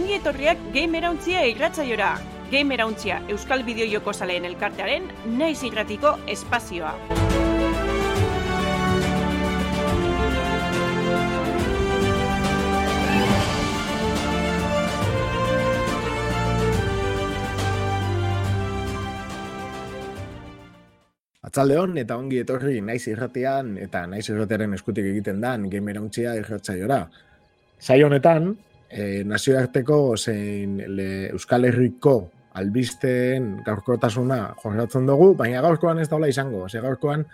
ongi etorriak Gamerauntzia irratzaiora. Gamerauntzia Euskal Bideo Joko Zaleen elkartearen naiz irratiko espazioa. Atzaldeon eta ongi etorri naiz irratean eta naiz irratearen eskutik egiten dan gamerauntzia irratzaiora. Zai honetan, e, nazioarteko zein le, Euskal Herriko albisteen gaurkotasuna jorratzen dugu, baina gaurkoan ez daula izango. Ze gaurkoan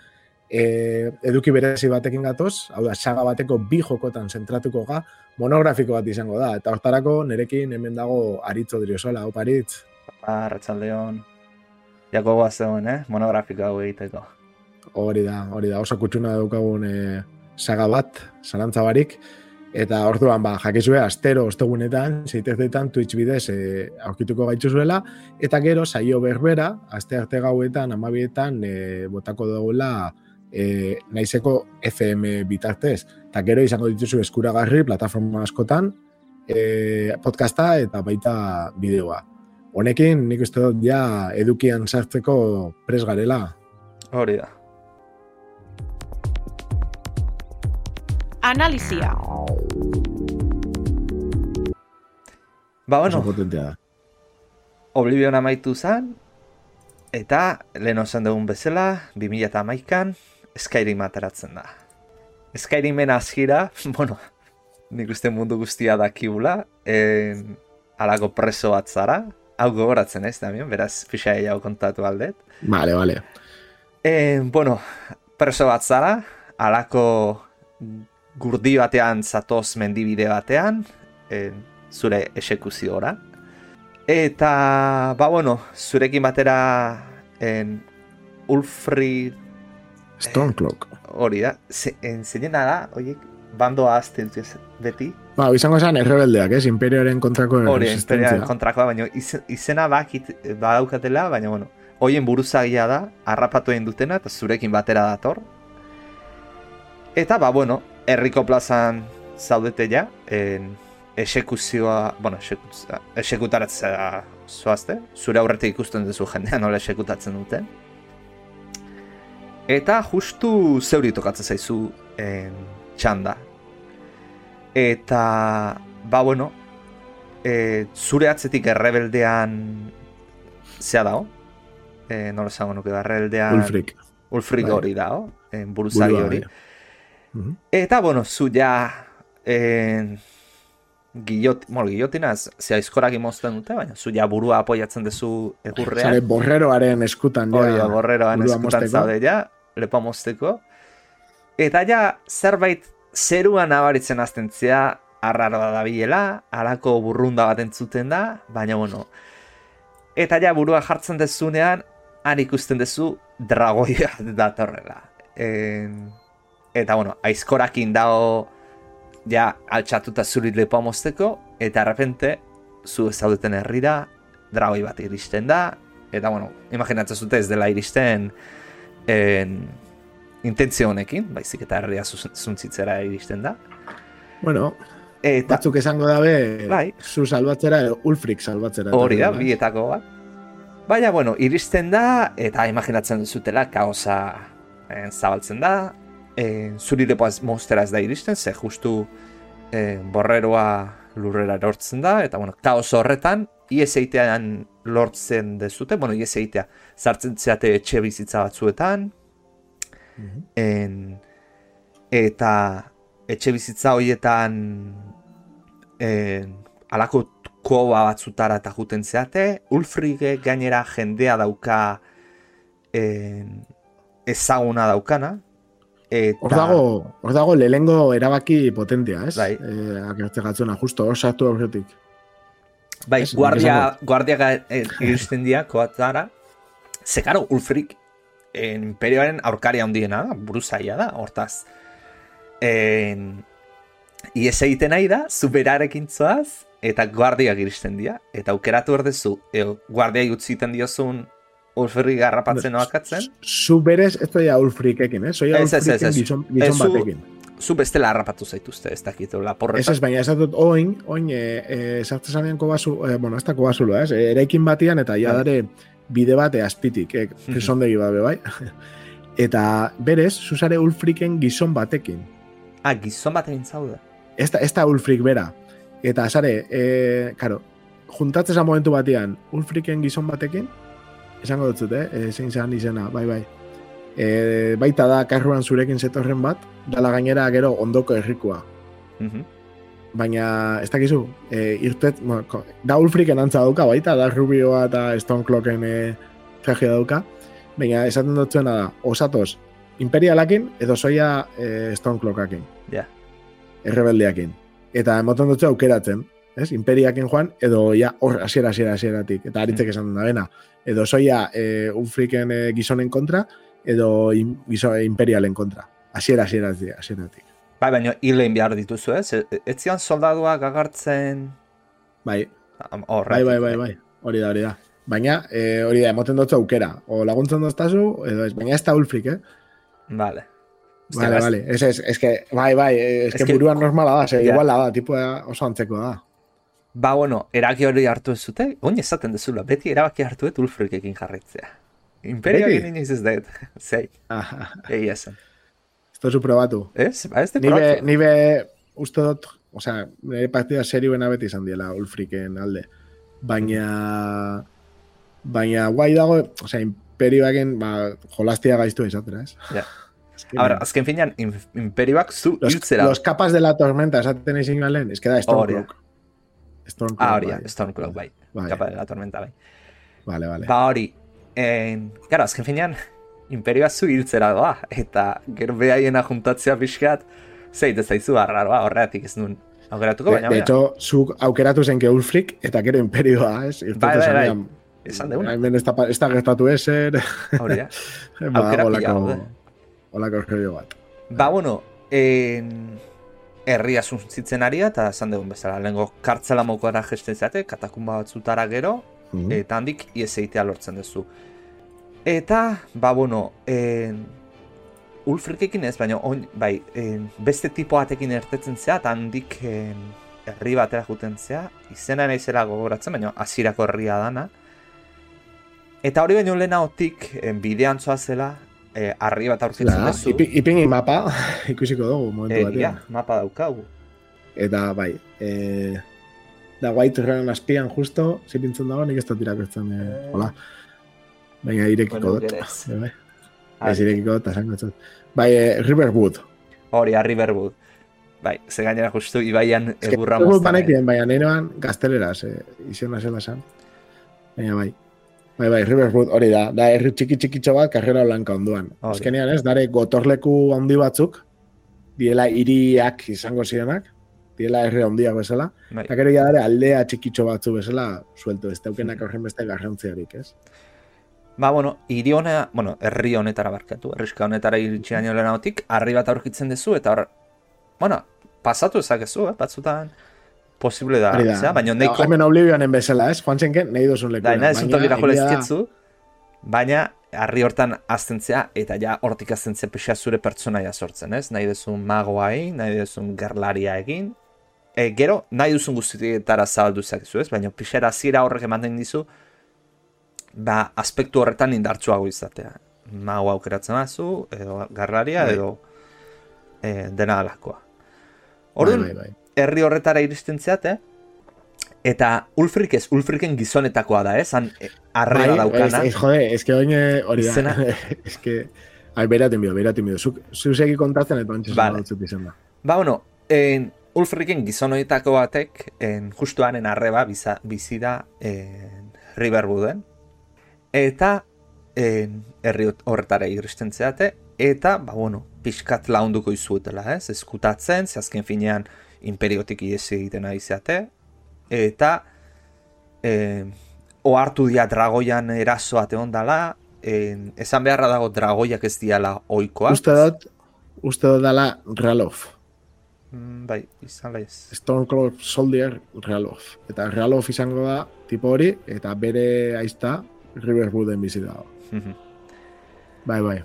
e, eduki berezi batekin gatoz, hau da, saga bateko bi jokotan zentratuko ga, monografiko bat izango da. Eta hortarako nerekin hemen dago aritzo diriozola, hau paritz. Arratxaldeon. Jako guazegoen, eh? Monografiko hau egiteko. Hori da, hori da, oso kutsuna daukagun e, saga bat, zarantza barik. Eta orduan, ba, jakizue, astero ostegunetan, zeitezetan, Twitch bidez e, aurkituko gaitzuzuela, eta gero, saio berbera, aste arte gauetan, amabietan, e, botako dugula e, naizeko FM bitartez. Eta gero, izango dituzu eskuragarri, plataforma askotan, e, podcasta eta baita bideoa. Honekin, nik uste dut, ja, edukian sartzeko pres garela. Hori da. Analizia. Ba, bueno, potentea. Oblivion amaitu zen, eta lehen osan dugun bezala, 2008an, Skyrim ateratzen da. Skyrimen azkira, bueno, nik uste mundu guztia dakigula, en, alako preso bat zara, hau gogoratzen ez, Damian, beraz, pixa hau kontatu aldet. Vale, vale. E, bueno, preso bat zara, alako gurdi batean zatoz mendibide batean, e, zure esekuziora. Eta, ba bueno, zurekin batera en, Ulfri Stormcloak. hori da, ze, en, zeinena da, oiek, bandoa azten beti, Ba, izango zen errebeldeak, ez? Imperioaren kontrako hori, imperia kontrakoa, baina izen, izena bakit badaukatela, baina bueno, hoien buruzagia da, harrapatu egin dutena, eta zurekin batera dator. Eta, ba, bueno, herriko plazan zaudete ja, en, esekuzioa, bueno, esekuzioa, esekutaratzea zoazte, zure aurretik ikusten duzu jendea nola esekutatzen duten. Eta justu zeuri tokatzen zaizu en, txanda. Eta, ba, bueno, e, zure atzetik errebeldean zea dao. E, nola esango nuke da, errebeldean... Ulfrik. Ulfrik Bai. hori en, buruzagi hori. bai. Mhm. Eta, bueno, zu ja... En, Guillot, bueno, guillotina, ez- ze aizkorak imozten dute, baina zu ja burua apoiatzen duzu egurrean. Zare, borreroaren eskutan, ja. Borreroan burua eskutan zaude ja, lepo mozteko. Eta ja, zerbait zeruan nabaritzen hasten zea, arraroa da bilela, alako burrunda bat entzuten da, baina bueno. Eta ja, burua jartzen dezunean, han ikusten dezu dragoia datorrela. En... Eta bueno, aizkorakin dago ja altxatuta zuri lepoa mozteko, eta errepente, zu ez zaudeten herrira, dragoi bat iristen da, eta bueno, imaginatzen zute ez dela iristen en, intentzio honekin, baizik eta herria zuntzitzera iristen da. Bueno, Eta batzuk esango dabe, Bai. zu salbatzera, Ulfrik salbatzera. hori da, bietako bat. Baina, bueno, iristen da, eta imaginatzen duzutela, kaosa en, zabaltzen da, en, zuri lepoa ez- monstera ez da iristen, ze justu en, borreroa lurrera erortzen da, eta bueno, kaos horretan, ies eitean lortzen dezute, bueno, ies eitea, zartzen zeate etxe bizitza batzuetan, Mhm. en, eta etxe bizitza horietan en, alako koba batzutara eta juten zeate, Ulfrike gainera jendea dauka en, ezaguna daukana, eta... Hor dago, hor dago lehengo erabaki potentea, ez? Bai. Eh, agertze gatzuna, justo hor sartu aurretik. Bai, Ez, guardia, guardia eh, iristen dira koatzara. Ze karo, Ulfrik en, imperioaren aurkaria handiena da, buruzaia da, hortaz. En, ies egiten nahi da, zu berarekin zoaz, eta guardiak iristen dira. Eta aukeratu erdezu, e, guardia utziten diozun Ulfrik garrapatzen oakatzen. Zu berez, ez da Ulfrikekin, ez? Ez, ez, ez, Ulfriken ez. gizon, gizon Ez batekin. zu bestela harrapatu zaituzte, ez dakit, Ez laporretan. ez, baina ez dut oin, oin, e, e, sartzen zanean kobazu, e, bueno, ez da kobazulo, ez? E, eraikin batian eta ja Bai. dare bide bat e, azpitik, e, zondegi babe, bai? eta berez, zuzare ulfriken gizon batekin. Ah, gizon bat egin zaude. Ez da, ez da ulfrik bera. Eta, sare, e, karo, juntatzeza momentu batean, ulfriken gizon batekin, esango dut eh? E, zein zan izena, bai, bai. E, baita da, karruan zurekin zetorren bat, dala gainera gero ondoko herrikoa. Mhm. baina ez dakizu, e, irtet, bueno, da Ulfriken antza dauka, baita, da Rubioa eta Stone Clocken e, dauka, baina esaten dut zuena da, osatoz, imperialakin edo soia e, Stone Clockakin, Ja. errebeldeakin. Eta emoten dut aukeratzen, ez? Imperiakin joan, edo ja hor hasiera hasiera hasieratik, eta aritzek esan da bena, edo soia e, Ulfriken e, gizonen kontra, edo in, gizo, imperialen kontra. Hasiera hasiera hasieratik. Bai, baina hilein behar dituzu, ez? E- Ez zian soldaduak agartzen... Bai, Am- Bai, bai, bai, bai. Hori da, hori da. Baina, e, hori da, emoten dutzu aukera. O laguntzen doztazu, edo ez. Baina ez da ulfrik, eh? Vale. Vale, vale. Ez, ez, ez que, bai, bai, ez, Ez que buruan normala da, ze, Ja. iguala da, tipua oso antzeko da. Ba, bueno, eraki hori hartu ez zute, oin esaten dezula, beti erabaki hartu ez Ulfrikekin jarritzea. Imperioakin Beti? inoiz ez dut, zei, egia esan. ez tozu probatu. Ez? Ba, ez de Nibe, probatu. nibe, uste dut, osea, nire partida serioena beti izan diela ulfriken alde. Baina, baina guai dago, osea, imperioaken, ba, jolastia gaiztu izatera, ez? Ja. Azken- A ber, azken finean, im- imperioak zu Los, hiltzera. los capas de la tormenta, esaten izin galen, ez que da Hori Stormcloak, Ah, hori, bai. Stormcloak, bai. Bai. Kapa de la tormenta, bai. Vale, vale. Ba hori, en, gara, azken finean, imperioa zu hiltzera doa, eta gero behaiena juntatzea pixkat, zeit ez zaizu arraroa, horregatik ez nuen aukeratuko, De, baina, de baina, hecho, zuk aukeratu zenke Ulfric eta gero imperioa, ez? Bai, bai, bai. esan deuna, Hemen ez da, gertatu ezer, hori ba, Aukera pila olako, daude. olako jolio bat. Ba, bueno, en... herria zuntzitzen ari da, eta esan dugun bezala, lehenko kartzela mokora gesten zate, katakumba batzutara gero, Mhm. eta handik ies egitea lortzen duzu. Eta, ba, bueno, en... Ulfrikekin ez, baina oin, bai, en, beste tipo batekin ertetzen zea, eta handik en, herri batera juten zea, izena naizela gogoratzen, baina hasierako herria dana. Eta hori baino lehenagotik, en, bidean zoazela, e, harri bat aurkitzen La, duzu. ipi, ipingi mapa, ikusiko dugu momentu Egia, batean. mapa daukagu. Eta, bai, e, da White Run azpian justo, zipintzen dago, nik ez dut irakurtzen, e, hola. Baina irekiko Bueno, dut. gerez. Bai, Ez irekiko dut, esango. Bai, e, Riverwood. Hori, harri berbut. Bai, ze gainera justu ibaian egurra Riverwood moztan. banekien, baina nirean gazteleraz, e, iziona zela esan. Baina bai. Bai, bai, Riverwood hori da. Da, herri txiki txikitxo bat, karrera blanka onduan. Hori. Azkenean ez, dare gotorleku handi batzuk, diela hiriak izango zirenak, diela herri handiak bezala, Bai. eta gero ja dare aldea txikitxo batzu bezala, suelto, ez daukenak horren beste garrantziarik, ez? Ba, bueno, hiri hona, bueno, herri honetara barkatu, herriska honetara iritsi gaino lehenagotik, harri bat aurkitzen duzu, eta hor, bueno, pasatu ezakezu, eh, batzutan posible da, da. baina nahiko, Hemen Oblivionen bezala, ez? Joan zenken, nahi duzun leku. da, nahi zuntokira jola egia da- ezketzu, baina harri hortan aztentzea, eta ja hortik aztentzea pixka zure pertsonaia sortzen, ez? Nahi duzun magoa egin, nahi duzun gerlaria egin, e, gero, nahi duzun guztietara zabaldu zakezu, ez? Baina pixera hasiera horrek ematen dizu, ba, aspektu horretan indartsuago izatea. Mago aukeratzen bazu, edo garraria, Bai. edo e, dena alakoa. Orduan, bai, bai. Herri horretara iristen zeate, eta Ulfrik ez, Ulfriken gizonetakoa da, ez? Han e, arreba Bai, daukana. Ez, ez, jode, ez que oin eh, hori da. Izena. ez que... Ai, beraten bio, beraten bio. Zuk, zuk kontatzen eta ontsa Vale. vale. izan da. Ba, bueno, en, Ulfriken gizon horietako batek, en, justuanen arreba biza, bizi da en, Riverwooden, eta en, herri horretara iristen zeate, eta, ba, bueno, pixkat launduko izuetela, ez? Eskutatzen, ze azken finean imperiotik iesi egiten ari zeate, eta en, ohartu dia dragoian erasoa egon dala, en, esan beharra dago dragoiak ez diala oikoa. Uste dut, uste dut dala Ralof. Mm, bai, izan laiz. Stormcloak Soldier Ralof. Eta Ralof izango da tipo hori, eta bere aizta Riverwooden bizi dago. Mhm. Bai, bai.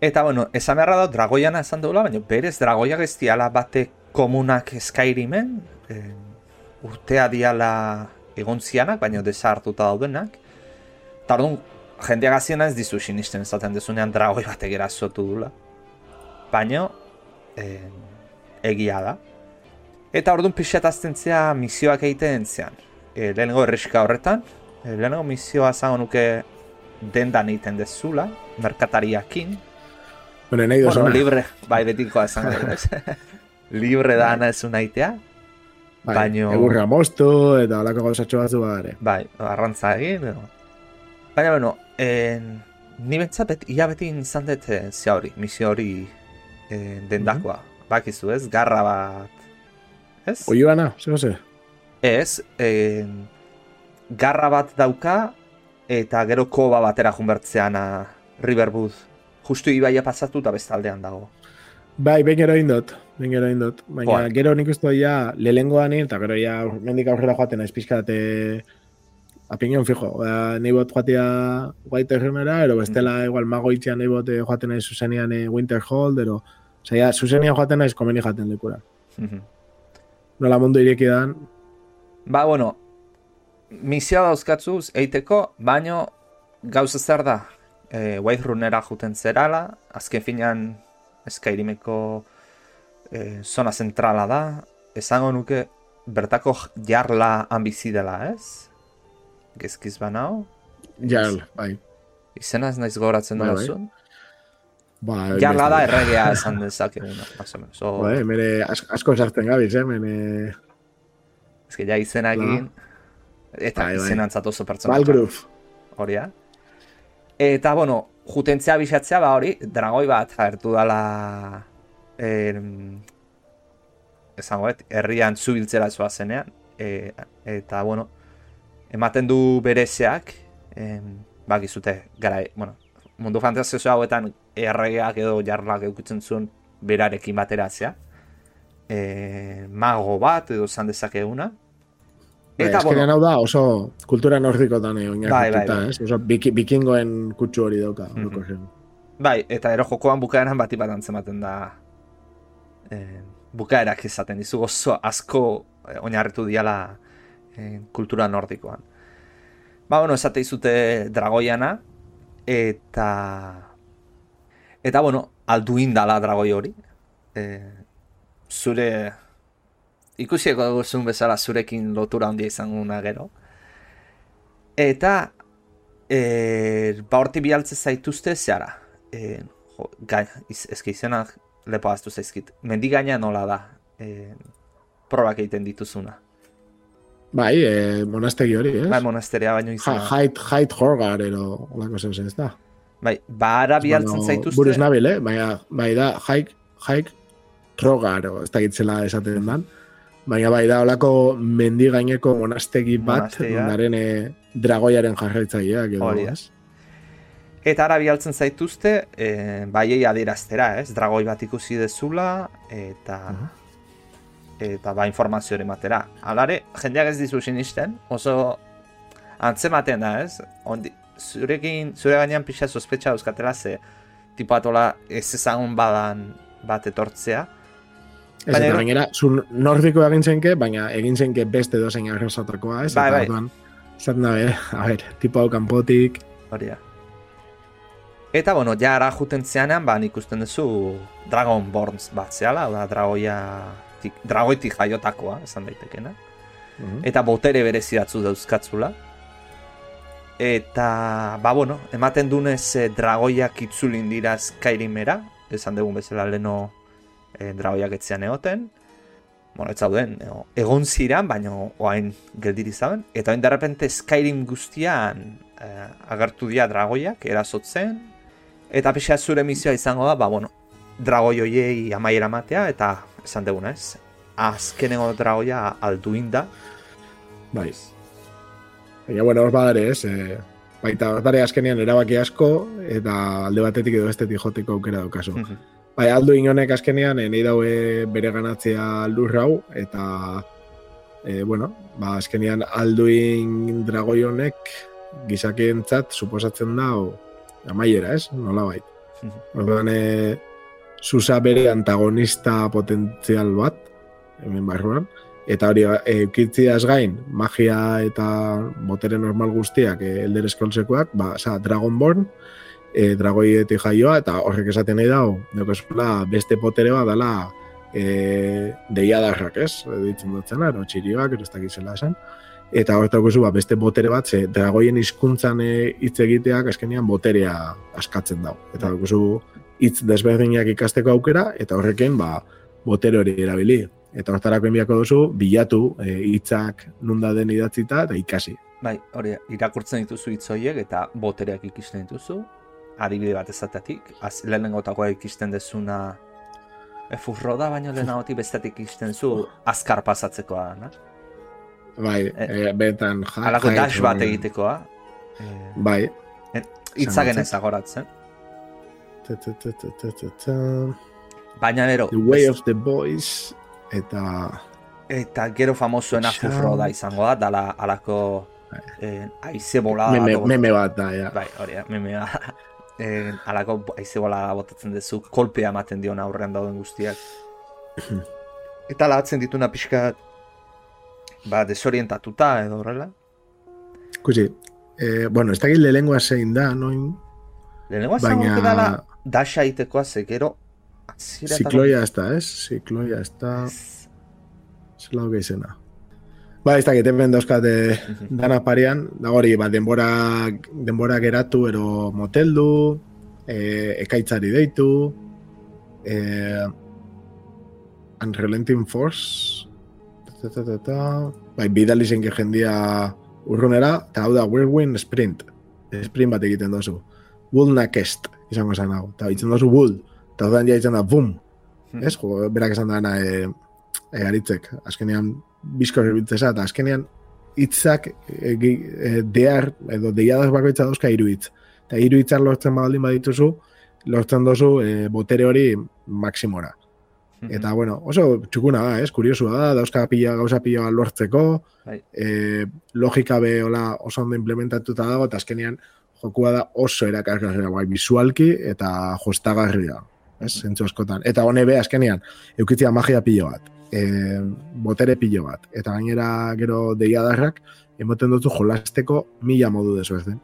Eta, bueno, esan beharra da, dragoiana esan dugula, baina berez dragoia gestiala bate komunak Skyrimen, eh, urtea diala egontzianak, baina desartuta daudenak. Eta orduan, jendea gaziena ez dizu sinisten esaten dezunean dragoi bat egera dula. Baina, eh, egia da. Eta orduan pixatazten zea misioak egiten zean. E, lehenengo erreska horretan, e, lehenengo misioa zango nuke dendan egiten dezula, merkatariakin. Bueno, nahi Bueno, libre, bai, betikoa ez. libre da ana ez unaitea, Bai, baino- Egurra moztu eta alako gauzatxo batzu badare. bai, arrantza egin, edo. Baina, bueno, en, ni bentsat beti, ia beti izan dut eh, zea hori, misio hori eh, dendakoa. Bakizu ez, garra bat, ez? Oioana, zego ze? Ez, en, garra bat dauka, eta gero koba batera junbertzean a Riverwood. Justu ibaia pasatu eta bestaldean dago. Bai, ben gero indot, ben gero indot. Baina Joa. gero nik uste ja lehengoan eta gero ja mendik aurrera joaten naiz pixkat e, apinion fijo. Ba, nahi bot joatea White Runera, ero bestela igual mago itxean nahi bot eh, joaten naiz zuzenian e, Winterhold, ero Osea, ja, zuzenian joaten naiz komeni jaten lekura. Mhm. Nola mundu ireki dan, Ba, bueno, misioa dauzkatzuz eiteko, baino gauza zer da, e, White Runera juten zerala, azken finean Skyrimeko e, zona zentrala da, esango nuke bertako jarla han bizi dela, ez? Gezkiz banao, jarl, bai. izena ez naiz goratzen Bai, dela bai. zuen. Ba, Jarla da erregea esan dezakeguna, más o menos. O, Bai, mene as- asko sartzen gabiz, eh, mene Ez que ja izenakin, eta Bai, bai. izenantzat oso pertsona. Balgruf. hori da. Eta, bueno, jutentzea bisatzea, ba hori, dragoi bat agertu dala em, esango bet, herrian zubiltzera zenean. E, eta, bueno, ematen du berezeak, em, bakizute, gara, bueno, mundu fantasioso hauetan erregeak edo jarlak eukitzen zuen berarekin bateratzea. E, mago bat edo zan dezakeguna. Bai, Eta, azkenean bueno, hau da oso kultura nordikotan eh, Bai, bai, oinarrituta, bai. ez? Oso biki, bikingoen kutsu hori dauka. Mhm. orokorrean. Bai, eta ero jokoan bukaeran bati bat antzematen da eh, bukaerak izaten dizu oso asko eh, oinarritu diala eh, kultura nordikoan. Ba, bueno, esate izute dragoiana, eta... Eta, bueno, alduin dala dragoi hori. Eh, zure... Ikusieko duzun bezala zurekin lotura handia izanguna gero. Eta... E, ba horti bialtze zaituzte zehara. E, jo, gai, iz, ezke izenak lepo aztu zaizkit. Mendi gaina nola da. E, probak egiten dituzuna. Bai, eh, monastegi hori, ez? Bai, monasteria baino Ja, izena. hait, hait horgar, ero, olako zen zen, ez da? Bai, ba ara bialtzen Bueno, zaituzte. Buruz nabil, eh? Baina, bai da, haik, haik, trogar, ez da gitzela esaten dan. Baina bai da, olako mendi gaineko monastegi bat, Monastegia. ondaren eh, dragoiaren jarraitzaileak edo, Hori ez? Eta ara bialtzen zaituzte, e, baiei adieraztera, ez? Dragoi bat ikusi dezula, eta... Mhm. Eta ba informazio hori. Alare, jendeak ez dizu sinisten, oso antzematen da, ez? Ondi, zurekin, zure gainean pixa sospetxa euskatela ze tipo atola ez ezagun badan bat etortzea. Ez, Baina gainera, zu nordiko egin zenke, baina egin zenke beste dozein arrasatakoa, ez? Bai, bai. Zaten da, eh? a ber, tipo hau kanpotik, Hori da. Eta, bueno, ja ara juten zeanean, ba, ikusten duzu Dragonborns bat zehala, da, dragoia, tik, dragoitik jaiotakoa, esan daitekena. Mhm. eta botere berezidatzu dauzkatzula. Eta, ba, bueno, ematen dunez e, dragoiak itzulin dira Skyrimera, esan dugun bezala leno e, dragoiak etzean egoten. Bueno, ez zauden, e, egon ziran, baina oain geldiri zaben. Eta oain derrepente Skyrim guztian e, agertu dira dragoiak, erasotzen. Eta pixa zure misioa izango da, ba, bueno, dragoi hoiei amaiera matea, eta esan duguna ez. Azkenengo dragoia alduin da, bai. Baina, bueno, hor badare, ez? E, baita, hor dare azkenean erabaki asko, eta alde batetik edo bestetik joteko aukera daukazu. Mhm. Bai, aldu inonek azkenean, e, nahi daue bere ganatzea lurra hau, eta, e, bueno, ba, azkenean alduin dragoi honek gizakientzat suposatzen da, amaiera, ez? Nola bai. Orduan, e, Susa bere antagonista potentzial bat, hemen barruan, eta hori eukitziaz gain, magia eta botere normal guztiak e, Elder Scrollsekoak, ba, sa, Dragonborn, e, dragoietik jaioa, eta horrek esaten nahi dau, daukazula beste potere bat dela e, deiadarrak, ez? Ditzen dutzen, ero txirioak, ero ez dakizela esan. Eta horretak ba, beste botere bat, ze dragoien hizkuntzan e, hitz egiteak azkenean boterea askatzen dau. Eta daukazu hitz desberdinak ikasteko aukera, eta horrekin, ba, botere hori erabili. Eta horretarako enbiako duzu, bilatu e, hitzak nunda den idatzita eta ikasi. Bai, hori, irakurtzen dituzu hitz horiek eta botereak ikisten dituzu, adibide bat ezatetik, az, lehenengotakoa ikisten dezuna efurro da, baina lehenagotik bestetik ikisten zu azkar pasatzekoa, na? Bai, e, e, betan ja, Alako dash bat egitekoa. E, bai. Itzagen ezagoratzen. Baina ero... The way of the boys, eta... Eta gero famosuena furro da izango da, dala alako eh, aize bola... Meme, meme bat da, ja. Bai, hori, meme bat eh, alako aizebola botatzen duzu kolpea ematen dion aurrean dauden guztiak. Eta lahatzen dituna pixka ba, desorientatuta edo horrela. Kusi, eh, bueno, ez da gilde lengua zein da, noin? Lengua zein Baina... dala dasha itekoa zekero Zikloia ez da, ez? Zikloia ez da... Zela hoge izena. Ba, ez da, geten ben dauzkate dana parian, da hori, ba, denbora, denbora geratu, ero moteldu, e, ekaitzari deitu, e, Unrelenting Force, ta, ta, ta, bai, bidali zen jendia urrunera, eta hau da, Whirlwind Sprint, sprint bat egiten dozu. Wool nakest, izango esan hau, eta itzen dozu wool, eta hau da, da, boom, hmm. ez, jo, berak esan dana, e, e, aritzek, azkenean, bizko erbiltzeza, eta azkenean hitzak e, e, dear, edo deiadak bakoitza dauzka hiru hitz. Eta hiru hitzak lortzen badaldin badituzu, lortzen dozu e, botere hori maksimora. Eta, bueno, oso txukuna da, ez? Kuriosua da, dauzka pila, gauza pila lortzeko, e, logika be hola oso ondo implementatuta dago, eta azkenean jokua da oso erakargarria, bai, visualki eta jostagarria, ez? Zentzu askotan. Eta hone be, azkenean, eukitzia magia pilo bat e, botere pilo bat. Eta gainera gero deiadarrak, emoten dutu jolasteko mila modu dezu ez den.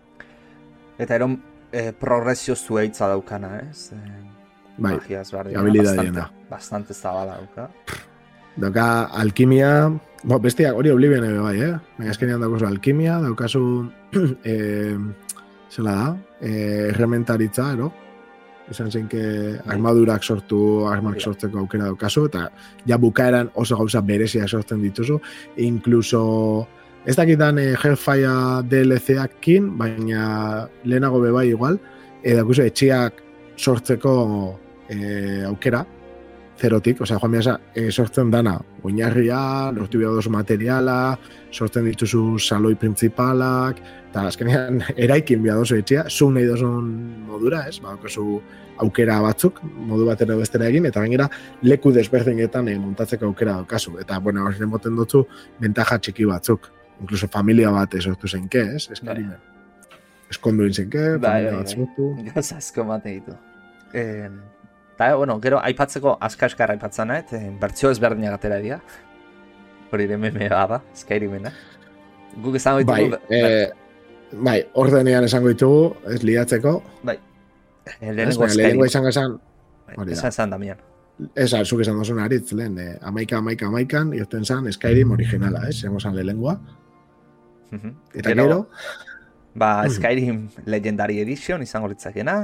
Eta eron e, progresio zueitza daukana, ez? E, bai, habilidadiena. Bastante, bastante zabala dauka. Dauka alkimia, bo, bestiak hori oblivion ebe bai, eh? Baina eskenean daukazu alkimia, daukazu, e, zela da, e, errementaritza, ero? izan zen que armadurak sortu, armak sortzeko aukera daukazu, eta ja bukaeran oso gauza berezia sortzen dituzu, incluso ez dakitan eh, Hellfire DLC-akin, baina lehenago beba igual, edo eh, etxiak sortzeko eh, aukera, zerotik, osea, joan biasa, e, sortzen dana, oinarria, lortu behar materiala, sortzen dituzu saloi principalak, eta azkenean eraikin behar dozu etxia, zu nahi dozun modura, ez, ba, aukera batzuk, modu batera bestera egin, eta gainera leku desberdinetan e, montatzeko aukera daukazu. Eta, bueno, hori moten dutzu, bentaja txiki batzuk, inkluso familia bat esortu zenke, ez, eskari bai. Eskondu inzenke, bai, familia bai, bai. Gauz asko mate ditu. Eh, Eta, bueno, gero, aipatzeko aska-askar aipatzen, eh? bertzio ezberdinak atera dira. Hori de meme da, Skyrimena. Guk esango ditugu... Bai, e, bai, ordenean esango ditugu, ez liatzeko. Bai, lehenengo Skyrim. Lehenengo izan gazan... Bai, esan esan Damian. Ez, zuk esan dozun aritz, lehen, eh, amaika, amaika, amaikan, irten zan Skyrim originala, ez, eh, zengo zan lehenengoa. Eta gero... Ba, Skyrim Legendary Edition izango litzakena,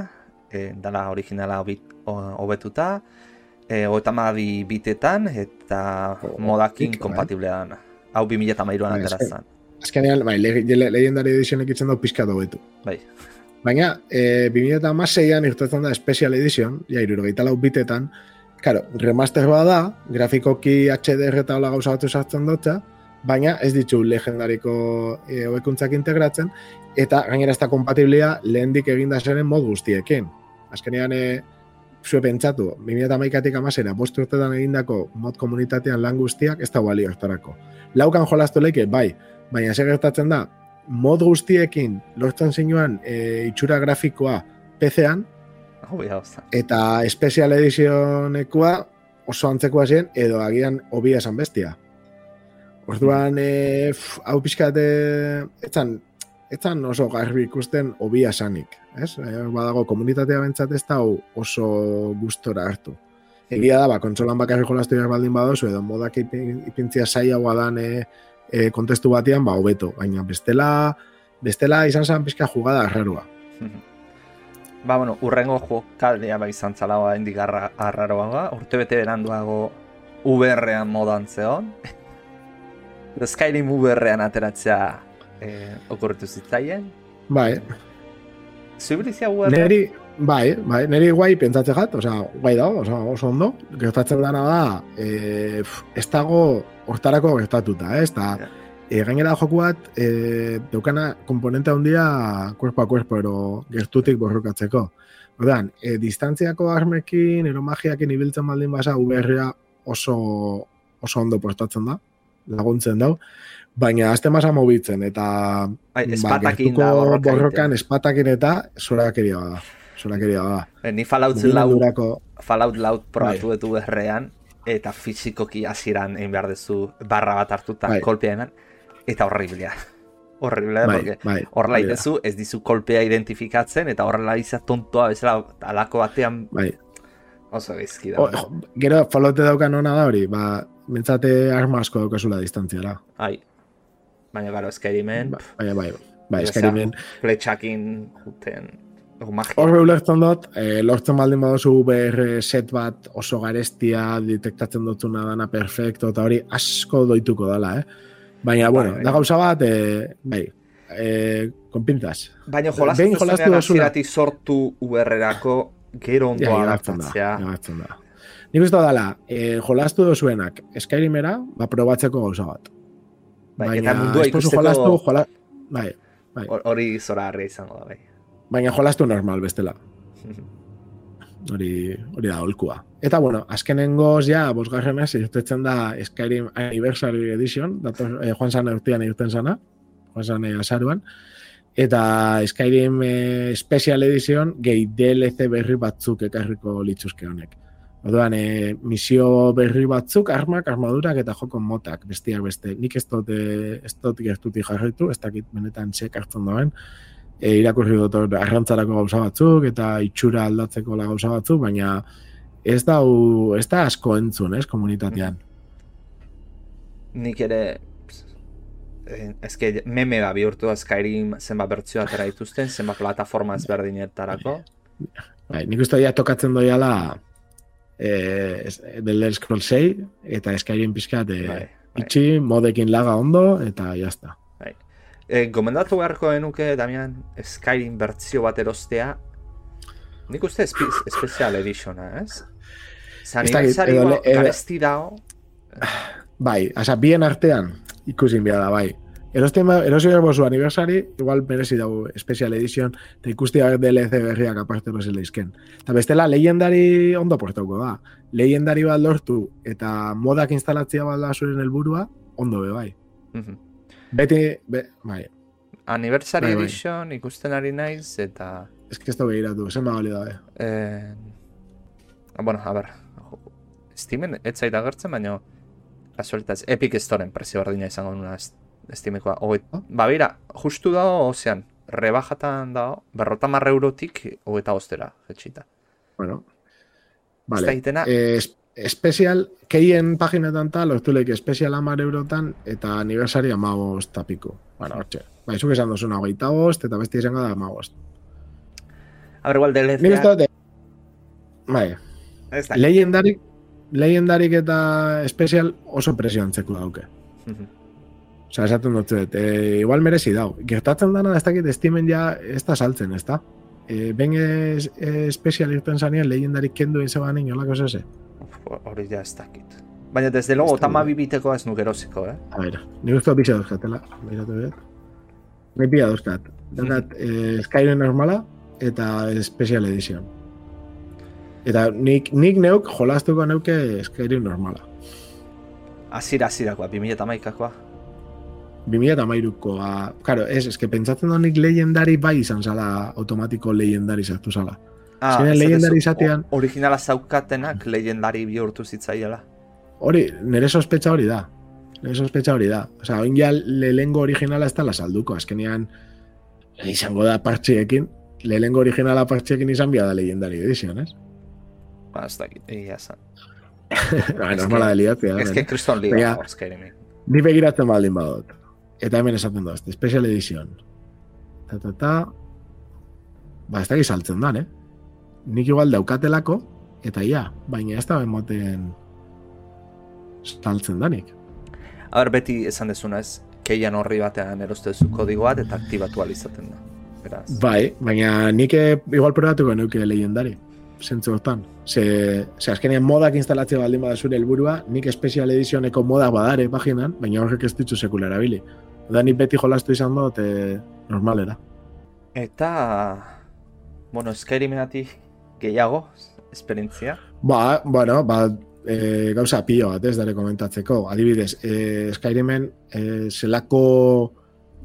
eh, dala originala hobetuta, e, oetamabi bitetan, eta modakin kompatible da. Hau 2000 eta mairuan bai, aterazan. Azkenean, bai, legendari edizionek itzen dugu pizka hobetu. Bai. Baina, e, 2000 eta maseian irtetzen da Special Edition, ja, irurogeita lau bitetan, Claro, remaster da, grafikoki HDR eta hola gauza batu sartzen dutza, baina ez ditu legendariko e, hobekuntzak integratzen, eta gainera ez da kompatiblia lehendik eginda zeren mod guztiekin. Azkenean, e, zue pentsatu, 2008-atik amazera, bost urtetan egindako mod komunitatean lan guztiak, ez da balio hartarako. Laukan jolaztu leike, bai, baina ze gertatzen da, mod guztiekin lortzen zinuan e, itxura grafikoa PC-an. Eta Special Editionekoa oso antzekoa zen, edo agian hobia esan bestia. Orduan, e, hau pixkat, etzan, etzan oso garbi ikusten hobia esanik. Ez? E, badago, komunitatea bentsat ez da oso gustora hartu. Egia da, ba, kontsolan bakarri jolastu baldin badozu, edo modak ipin- ipintzia saiagoa dan e, e, kontestu batean, ba, hobeto. Baina bestela, bestela izan zen pixka jugada arrarua. Ba, bueno, urrengo jokaldea bai izan zala hendik arra, arraroa ba. Urte bete beranduago VR-ean modan zeon. Skyrim VR-ean ateratzea eh, okurritu zitzaien. Bai, Zubilizia VR? Neri, bai, bai, neri guai pentsatze gat, osea, guai dago, osea, oso ondo. Gertatzen dana da, e, pf, ez dago hortarako gertatuta, ez? Da, Ja. e, gainera joku bat, e, deukana komponente handia cuerpo a cuerpo, ero gertutik borrokatzeko. Ordan, e, distantziako armekin, ero magiakin ibiltzen baldin basa, VR-a oso, oso ondo postatzen da, laguntzen dau. Baina azte masa mobitzen, eta Bai, ba, espatakin gertuko da borroka borrokan espatakin eta zorakeria da. Zorakeria da. Eh, Ni Fallout lau, Mugimendurako- Fallout lau probatu Bai. dut VR-ean, eta fizikoki hasieran egin behar duzu barra bat hartuta Bai. kolpea eman, eta horriblea. Horriblea, Bai, porque bai. horrela itezu, ez dizu kolpea identifikatzen, eta horrela iza tontoa bezala alako batean Bai. oso gaizki da. O, gero, falote daukan ona da hori, ba, mentzate arma asko daukazula distantziara. Ai. Baina, garo, Skyrimen, Ba, Baina, bai, bai, Osea, eskarimen. pletxakin juten. Horre ulertzen dut, eh, lortzen baldin baduzu VR set bat oso garestia, detektatzen dutuna dana perfecto, eta hori asko doituko dala, eh? Baina, bueno, bai. da gauza bat, eh, bai, eh, konpintas. Baina jolastu zuzenean hasieratik sortu VR-erako gero ondo Ja, da. Nik uste dala, eh, jolastu dozuenak Skyrimera, ba, probatzeko gauza bat. Bai, eta mundua ikusteko jolastu, jola... bai, hor- hori zora harria izango da, bai. baina jolastu normal bestela. Hori, hori da holkua. Eta bueno, azkenengoz ja, bosgarrenez, irtetzen da Skyrim Anniversary Edition, dator, eh, Juan Sana urtean irten zana, Juan Sana azaruan, eta Skyrim eh, Special Edition gehi DLC berri batzuk ekarriko litzuzke honek. Orduan, eh, misio berri batzuk, armak, armadurak eta joko motak, bestiak beste. Nik ez dut, eh, ez dut gertutik jarraitu, ez dakit benetan txek hartzen duen, e, irakurri dut arrantzarako gauza batzuk eta itxura aldatzeko la gauza batzuk, baina ez da, ez da asko entzun, ez, komunitatean. Nik ere eh, eske meme ba bihurtu da Skyrim zenbat bertzio atera dituzten, zenbat plataforma ezberdinetarako. Bai, nik uste ja tokatzen doiala eh, The Elder Scrolls 6 eta Skyrim pixkat eh, Bai, bai. itxi, modekin laga ondo eta jazta. E, gomendatu beharko genuke, Damian, Skyrim bertzio bat erostea, nik uste espe Special Editiona, ez? Zan Ez dakit, edo le- edo- garesti dago, Bai, asa, bien artean ikusin bia da, bai. Erosten ba, erosi behar bozu aniversari, igual merezi dago Special Edition, eta ikustia DLC berriak aparte erosi leizken. Eta bestela, legendari ondo portauko da. Legendari bat lortu, eta modak instalatzia bat da zuren helburua, ondo be, bai. Mhm. Beti, be, bai, Anniversary Bai, bai. Edition ikusten ari naiz, eta... ez que ez da behiratu, zen bali da, eh. Eh, bueno, a ber, Steamen ez zait agertzen, baina kasualitaz, Epic Storen prezio berdina izango nuna Steamekoa. Hoget, Ah. ba, bera, justu dago, ozean, rebajatan dago, berrota marre eurotik, hogeta ostera, jetxita. Bueno. Vale. da itena, Eh, es- Special, keien paginetan tal, lortu leik Special amar eurotan, eta aniversari amagoz tapiko. Bueno, hortxe. Bai, zuk esan duzuna, hogeita bost, eta besti izango da amagoz. a ber, igual Nik DLC, uste dut, bai, ez da. legendarik, legendarik eta special oso presio antzeko dauke. Mhm. Osa, esaten dut e, igual merezi dau. Gertatzen dana, ez dakit, Steamen ja ez da saltzen, ez da? E, ben es, e, special irten zanean, legendarik kendu izan inolako zese. Uf, Hori ja ez dakit. Baina desde logo, tama bibiteko ez nuk erosiko, eh? A ver, nik uste dut pixa dauzkatela, behiratu behar. Nik pila dauzkat. Daukat, eh, Skyrim normala eta Special Edition. Eta nik, nik neuk jolastuko neuke Skyrim normala. Azira, azirakoa, 2008koa. 2008koa, claro, ez, eske pentsatzen da nik legendari bai izan zala automatiko legendari sartu zala. Ah, Azkenean esaten legendari izatean- Originala zaukatenak legendari bihurtu zitzaiela. Hori, nire sospetxa hori da. Nire sospetxa hori da. Osa, oin ja lehengo originala ez dala salduko. Azkenean, izango da partxiekin, lehengo originala partxiekin izan bia da Legendary Edition, ez? Ba, ez dakit, egia esan. ba, Ez normala que- da liatzea. Ez que kriston liga Skyrimen. Ni begiratzen baldin badut. Eta hemen esaten dut, Special Edition. Ta, ta, ta. Ba, ez da saltzen dan, eh? Nik igual daukatelako, eta ja, baina ez da emoten saltzen danik. A ber, beti esan dezuna ez, keian horri batean erostezu kodigo bat eta aktibatu alizaten da. Beraz. Bai, baina nik eh, igual probatuko neuke legendari. Zentzu hortan. Ze, ze azkenean modak instalatzea baldin bada zure helburua, nik Special Editioneko modak badare paginan, baina horrek ez ditzu sekula erabili. Da nik beti jolastu izan dut, e, normalera. Eta, bueno, Skyrimenatik gehiago, esperientzia. Ba, bueno, ba, e, gauza pilo bat ez dara komentatzeko. Adibidez, e, Skyrimen e, zelako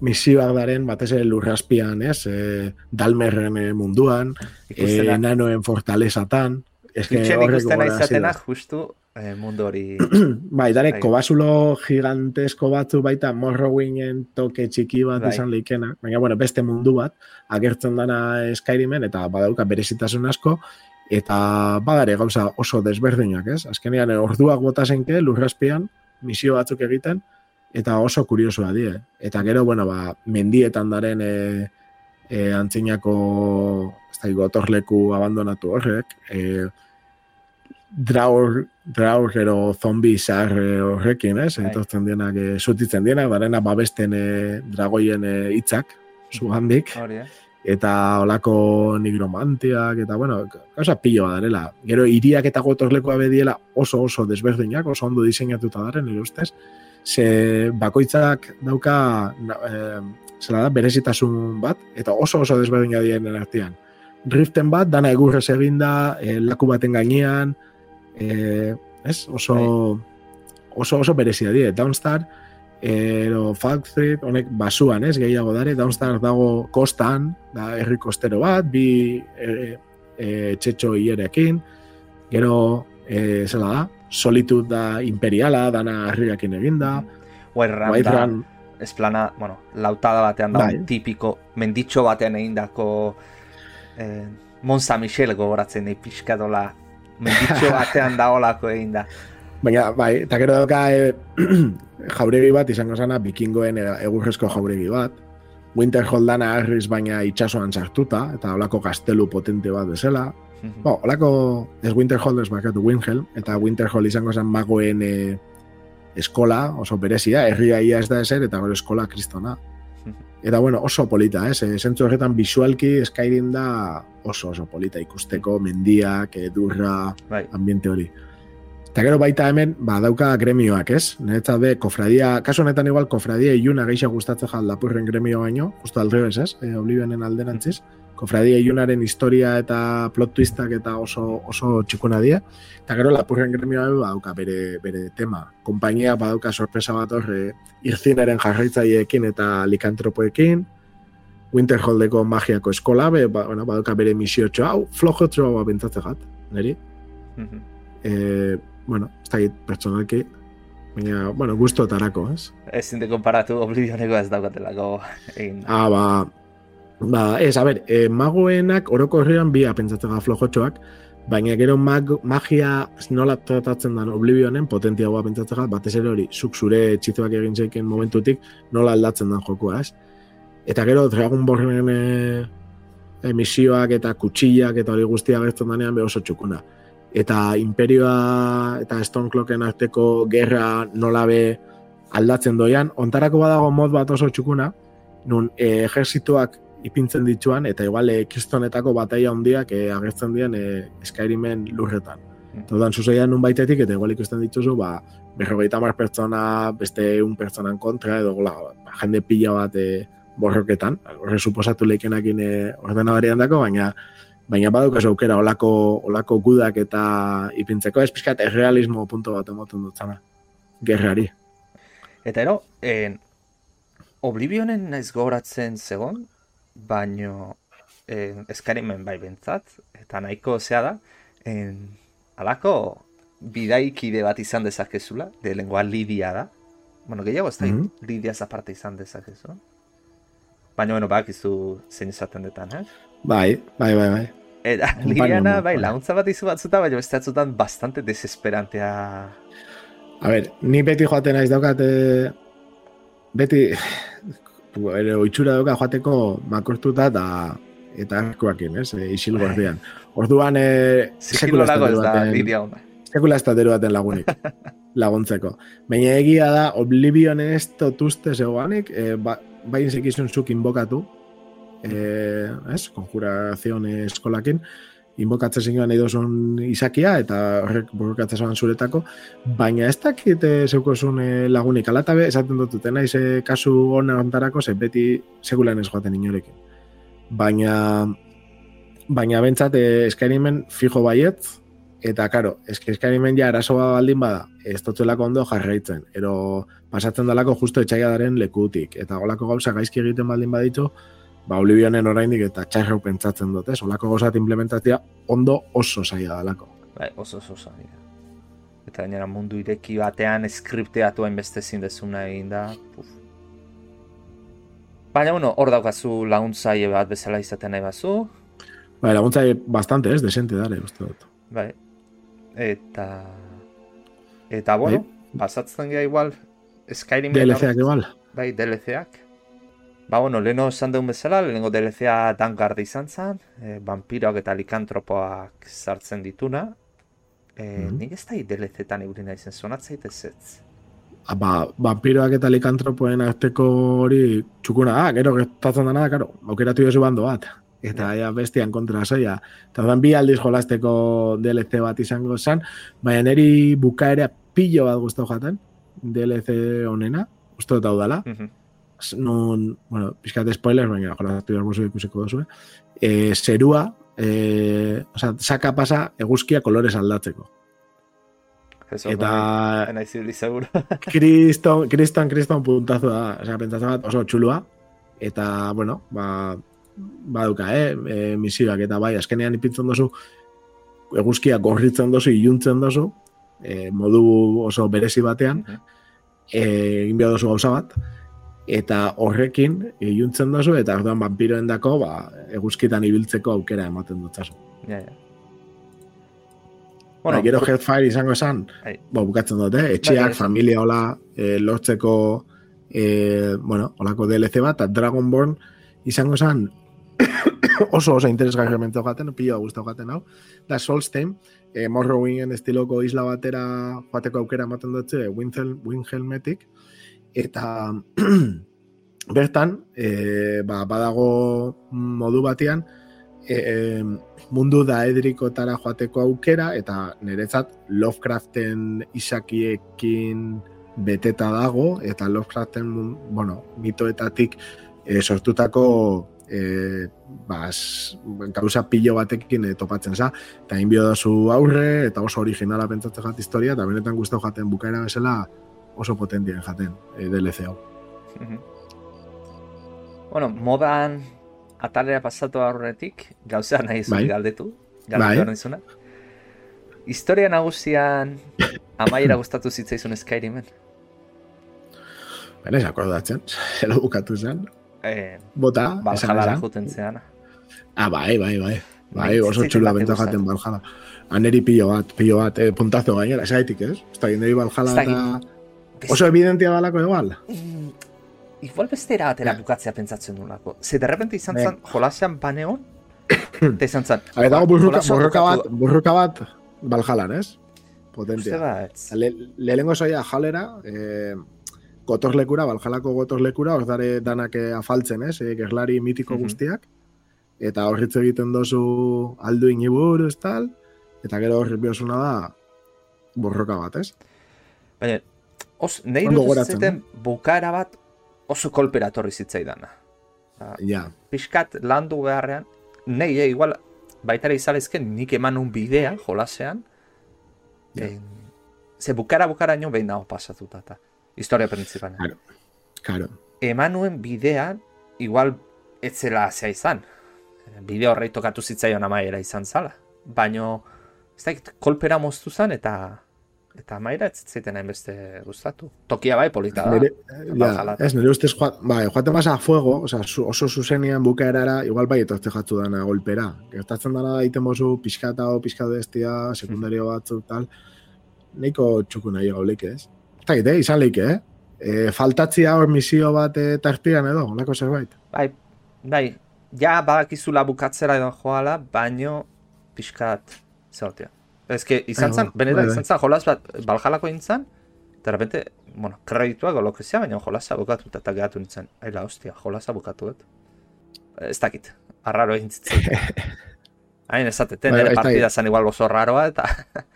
misioak daren batez ere lurraspian, ez? E, Dalmerren e, munduan, e, Ikustena, nanoen fortalezatan. Twitchen ikustena izatena, da. justu eh, mundu hori Bai, dare, Bai. kobasulo gigantesko batzu baita Morrowingen toke txiki bat Bai. izan leikena, baina bueno, beste mundu bat, agertzen dana Skyrimen eta badauka berezitasun asko, eta badare gauza oso desberdinak, ez? Azkenean orduak bota zenke lurraspian misio batzuk egiten eta oso kuriosua die. Eta gero, bueno, ba, mendietan daren e, e, antzinako ez da, gotorleku abandonatu horrek, e, draur, draur ero zombi zahar e, horrekin, ez? Bai. Etortzen dienak, e, zutitzen dienak, darena babesten e, dragoien e, hitzak, zugandik hori, eh? eta olako nigromantiak, eta bueno, gauza pilo darela. Gero iriak eta gotorlekoa bediela oso oso desberdinak, oso ondo diseinatuta daren, nire ustez, ze bakoitzak dauka eh, zela da, berezitasun bat, eta oso oso desberdina dienen artean. Riften bat, dana egurrez eginda, eh, laku baten gainean, eh, ez? Oso, oso oso berezia die. Downstar, ero Falkstreet, honek basuan, ez, gehiago dare, Downstar dago kostan, da herri kostero bat, bi e, e, txetxo hierekin, gero, e, zela da, Solitude da imperiala, dana herriakin eginda, White Ram White Run, esplana, bueno, lautada batean da, Bai. tipiko, menditxo batean egindako eh, Mont Saint Michel gogoratzen nahi pixka dola, menditxo batean daolako egin da. baina, bai, eta gero dauka e, jauregi bat izango zana, bikingoen egurrezko jauregi bat, Winterhold dana harriz baina itsasoan sartuta, eta olako gaztelu potente bat bezala, Bo, olako, ez Winterhold ez bakatu Windhelm, eta Winterhold izango zen magoen e, eskola, oso berezia, herria ia ez da ezer, eta gero eskola kristona. Eta bueno, oso polita, ez? Eh? Zentzu horretan visualki Skyrim da oso oso polita ikusteko, mendiak, edurra, Bai, ambiente hori. Eta gero baita hemen, ba, dauka gremioak, ez? Niretzat be, kofradia, kasu honetan igual, kofradia iluna gehiago gustatzen jal lapurren gremio baino, justo aldrebes, ez? E, Oblivionen alderantziz. Kofradia ilunaren historia eta plot twistak eta oso, oso txukuna dira. Eta gero lapurren gremioa be, badauka bere, bere tema. Kompainia badauka sorpresa bat horre irzineren jarraitzaileekin eta likantropoekin, Winterholdeko magiako eskola, be, ba, bueno, badauka bere misiotxo, hau, flojotxo ba, bentsatzen gat, niri Mhm. e, bueno, ez dakit pertsonalki, baina, bueno, gustotarako, ez? ezin de konparatu Oblivioneko ez daukatelako egin da. Ah, ba, ba, ez, a ber, e, magoenak orokorrean bi pentsatzen ga flojotxoak, baina gero mag, magia nola tratatzen den Oblivionen potentiagoa pentsatzen ga, batez ere hori, zuk zure txizuak egin zeiken momentutik nola aldatzen den jokoa, ez? Eta gero Dragon Ballen e, emisioak eta kutsillak eta hori guztia gertzen denean be oso txukuna. Eta imperioa eta Stoneclocken arteko gerra nola be aldatzen doian, ontarako badago mod bat oso txukuna, nun e, ejerzituak ipintzen dituan, eta igual e, kristonetako bataia handiak e, agertzen dien e, Skyrimen lurretan. Mm. Todan zuzeian nun baitetik, eta igual ikusten dituzu, ba, berrogeita mar pertsona, beste un pertsonan kontra, edo gola, ba, jende pila bat e, borroketan, horre suposatu leikenakin e, ordenadarian dako, baina baina badaukas aukera olako, olako gudak eta ipintzeko, ez pixkat errealismo punto bat emoten dutzana, gerrari. Eta ero, en, Oblivionen naiz gogoratzen zegon, baino eh, eskarimen bai bentzat, eta nahiko zea da, en, alako bidaikide bat izan dezakezula, de lengua Lidia da. Bueno, gehiago ez da, Mhm. Lidia aparte izan dezakezu. Baina, bueno, bak izu zein izaten detan, eh? Bai, bai, bai, bai. Eta bueno, bai, laguntza bat izu batzuta, baina beste batzutan bastante desesperantea. A ber, ni beti joaten naiz daukat, eh, beti, ere oitxura dauka joateko makortuta eta eta arkoakin, ez, e, isil gordian. Orduan, e, sekula ez da da, baten, da. deru baten lagunik, laguntzeko. Baina egia da, Oblivion ez totuzte zegoanik, e, ba, bain zuk inbokatu, e, ez, konjurazion eskolakin, inbokatzen zinioan nahi dozun izakia, eta horrek borrokatzen zoan zuretako, baina ez dakit e, zeukozun e, lagunik, alata be, esaten dututen naiz e, kasu hona ontarako, ze beti segulan ez joaten inorekin. Baina, baina bentsat eskarimen fijo baietz, eta karo, eskarimen ja arazoa baldin bada, ez totzelako ondo jarraitzen, ero pasatzen dalako justo etxaiadaren lekutik, eta olako gauza gaizki egiten baldin baditu, ba, Oblivionen oraindik eta txarrau pentsatzen dut, ez? Olako gauzat implementatzea ondo oso zaila dalako. Bai, oso oso ja. Eta gainera mundu ireki batean skripteatu hainbeste ezin dezuna egin da. Puf. Baina, bueno, hor daukazu laguntzaile bat bezala izaten nahi bazu. Bai, laguntza bastante, ez? Desente dare, uste dut. Bai. Eta... Eta, bueno, pasatzen gara igual Skyrim DLC-ak igual. Bai, DLC-ak. Ba, bueno, leheno esan deun bezala, lehenengo DLC-a Danguard izan zen, e, vampiroak eta likantropoak sartzen dituna. E, Mhm. Nik ez da DLC-tan ibili naizen, sonatzait ez ez. Ah, Ba, vampiroak eta likantropoen arteko hori txukuna da, gero gertatzen dena da, karo, aukeratu jozu bando bat. Eta ja bestian kontra zaila. Eta bi aldiz jolasteko DLC bat izango zen, baina neri bukaera pillo bat guztau jaten, DLC honena, uste dut hau dala. Mhm. Nun, bueno, pixkat spoiler, baina jolatu jarbozu ikusiko duzu, eh? zerua, eh, oza, saka pasa eguzkia kolores aldatzeko. Eso, Eta Eta... Naiz ibili seguro. kriston, kriston, kriston puntazo da, oza, pentsatzen bat oso txulua, eta, bueno, ba, baduka, eh, e, misioak, eta bai, azkenean ipintzen dozu, eguzkia gorritzen dozu, iluntzen dozu, e, modu oso berezi batean, e, egin behar dozu gauza bat, eta horrekin iluntzen dozu, eta orduan vampiroen dako, ba, eguzkitan ibiltzeko aukera ematen dutzazu. ja, ja. Bueno, gero Headfire izango esan, Bai. bo, bukatzen dut, eh? Bai, etxeak, bai, familia hola, eh, lortzeko, eh, bueno, holako DLC bat, eta Dragonborn izango esan oso oso interesgarri mentu gaten, pilo guztau gaten hau, da Solstheim, eh, Morrowingen estiloko isla batera joateko aukera ematen dutze, Windhel, Windhelmetik, eta bertan, eh, ba, badago modu batean, e, mundu daedrikotara joateko aukera, eta niretzat Lovecraften isakiekin beteta dago, eta Lovecraften, bueno, mitoetatik e, sortutako e, bas, gauza pilo batekin e, topatzen za, eta inbio dazu aurre, eta oso originala pentsatzen jat historia, eta benetan guztau jaten bukaera bezala oso potentien jaten e, DLC hau. Bueno, modan atalera pasatu aurretik, gauza nahi zuen Bai. galdetu. Bai. Galdetu nizuna. Historia nagusian amaiera gustatu zitzaizun Skyrimen. Baina ez akordatzen, zelo bukatu zen, Eh, bota, esan esan. juten zeana. Ah, bai, bai, bai. Bai, Bai, oso txula benta jaten Valhalla. Aneri pilo bat, pilo bat, eh, puntazo gainera, ez gaitik, ez? Da, neri Valhalla eta... Oso evidentia balako igual. Mm, igual beste era batera bukatzea pentsatzen nulako. Ze derrepente izan zen, jolasean baneon, eta izan. A ver, dago burruka, burruka bat, burruka bat Valhallan, ez? Potentia. bat. Le, lehenengo zoia jalera, eh, gotorlekura, Valhallako gotorlekura, hor dare danak eh, afaltzen, ez? Eh, gerlari mitiko Mhm. guztiak. Eta horritz egiten dozu alduin iburuz, tal. Eta gero horri biosuna da borroka bat, ez? Baina, os, nahi Ondo dut bukaera bat oso kolpera torri zitzaidana. Ja, Piskat landu beharrean, nahi, eh, igual, baitara izalezken nik eman un bidea jolasean, Ja. en, ze bukara bukara nio behin nago pasatuta, eta historia principala. karo. Eman nuen bidean, igual, etzela zea izan. bideo horrei tokatu zitzaion amaiera izan zala. Baino, ez da, kolpera moztu zen eta eta amaiera ez zitzaiten hainbeste gustatu. Tokia bai polita da. Nere, ja, ez, nire ustez, joa, bai, joaten basa a fuego, o sea, su, oso zuzenean bukaerara, igual bai etortze jatzu dana golpera. Gertatzen dara da iten bozu pixkata o pixkata destia, sekundario batzuk, tal. Neiko txuku nahi gaulik, ez? Eta gite, izan leik, eh? E, faltatzia hor misio bat e, tartian edo, onako zerbait. Bai, bai, ja badakizula bukatzera edo joala, baino pixkat zautia. Ez que izan zen, benetan izan zen, jolaz bat, baljalako intzan, eta repente, bueno, kredituak o lokezia, baina jolaza bukatu eta gehatu nintzen. Aila, hostia, jolaza bukatu dut. Ez dakit, arraro egin zitzen. Hain ezateten, ere partida zen igual gozo raroa, eta...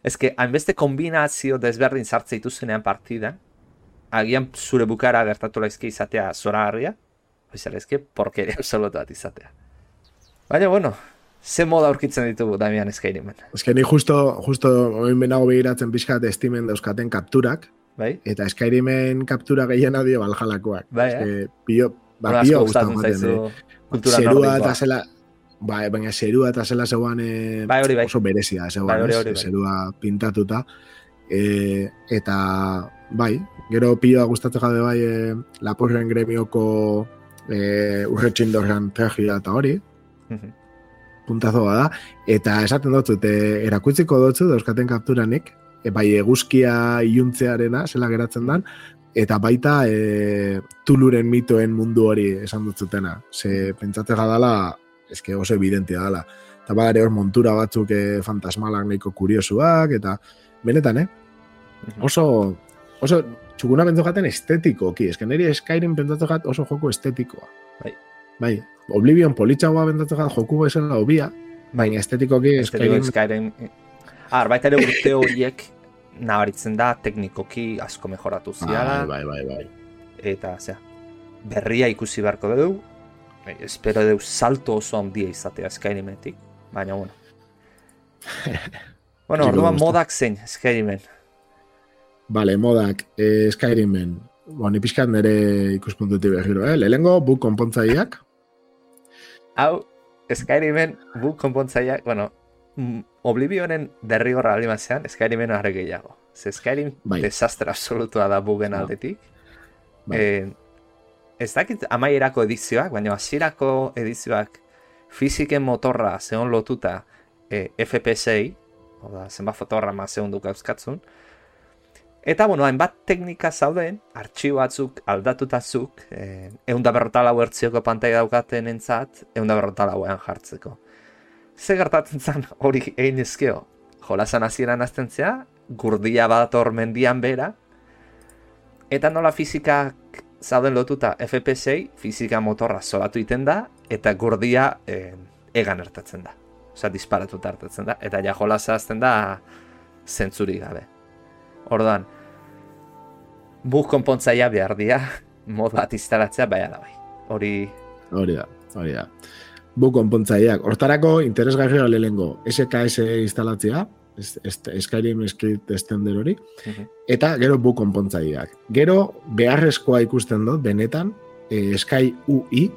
Ez que, hainbeste kombinazio desberdin sartze ituzenean partida, agian zure bukara gertatu laizki izatea zora harria, oizera ezke, porkeria absolutu bat izatea. Baina, bueno, ze moda aurkitzen ditugu Damian Skyrimen. Ez que ni justo, justo, oin benago begiratzen pixkat estimen dauzkaten kapturak, bai? eta Skyrimen kaptura gehiena dio baljalakoak. Bai, eh? Pio, ba, pio gustatzen zaizu eh? kultura Zerua eta zela, bai, baina zerua eta zela zeuan eh, Bai, hori bai. oso berezia, zeuan, Bai, hori, ez? hori, bai. zerua pintatuta. E, eta, bai, gero pioa gustatzen jabe bai e, Lapurren gremioko e, urretxindorran tragia eta hori, Mhm. Puntazo da, eta esaten dut, e, erakutziko dutzu dauzkaten kapturanik, e, bai eguzkia iluntzearena, zela geratzen dan, eta baita e, tuluren mitoen mundu hori esan dut zutena. Ze pentsate gadala, eske oso evidentia dala. Eta ere hor montura batzuk e, fantasmalak nahiko kuriosuak, eta benetan, eh? Oso, oso txukuna pentsu jaten estetikoki, eske niri Skyrim pentsatu jat oso joko estetikoa. Bai. Bai, Oblivion politxagoa pentsatu jat joku bezala obia, baina estetikoki Skyrim... Skyrim. Ah, baita ere urte horiek nabaritzen da teknikoki asko mejoratu ziala, Bai, bai, bai, bai. eta zera, berria ikusi beharko dugu, Eh, espero dugu salto oso handia izatea Skyrimetik, baina bueno. bueno, orduan modak zein Skyrimen. Vale, modak, eh, Skyrimen, bueno, ni pixkat nire ikuspuntutik behiro, eh? Lehenengo, buk konpontzaileak, Hau, Skyrimen bu konpontzaileak, bueno, mm, Oblivionen derrigorra alimazean, Skyrimen are gehiago. Ze Skyrim Bai. desastre absolutua da bugen No. aldetik. Bai. Eh, ez dakit amaierako edizioak, baina hasierako edizioak fiziken motorra zeon lotuta eh, FPS-ei, oda, zenbat fotograma zeon duk euskatzun, Eta, bueno, hainbat teknika zauden, artxibo batzuk aldatutazuk, eh, egun da berrota lau ertzioko pantai daukaten entzat, egun da berrota lauean jartzeko. Ze gertatzen zen hori egin ezkeo? Jolasan hasieran aztentzea, gurdia bat hor mendian bera, eta nola fizikak zauden lotuta FPS-ei, fizika motorra solatu iten da, eta gurdia eh, egan ertatzen da. Osa, disparatuta hartatzen da, eta ja jolasa azten da zentzuri gabe. Ordan, bug konpontzaia behar dia, mod bat instalatzea bai da bai. Hori, hori da, hori da. Buk konpontzaileak, hortarako interesgarria lehengo SKS instalatzea, Skyrim Script Extender hori, Mhm. eta gero buk konpontzaileak. Gero beharrezkoa ikusten dut, benetan, eh, Sky UI,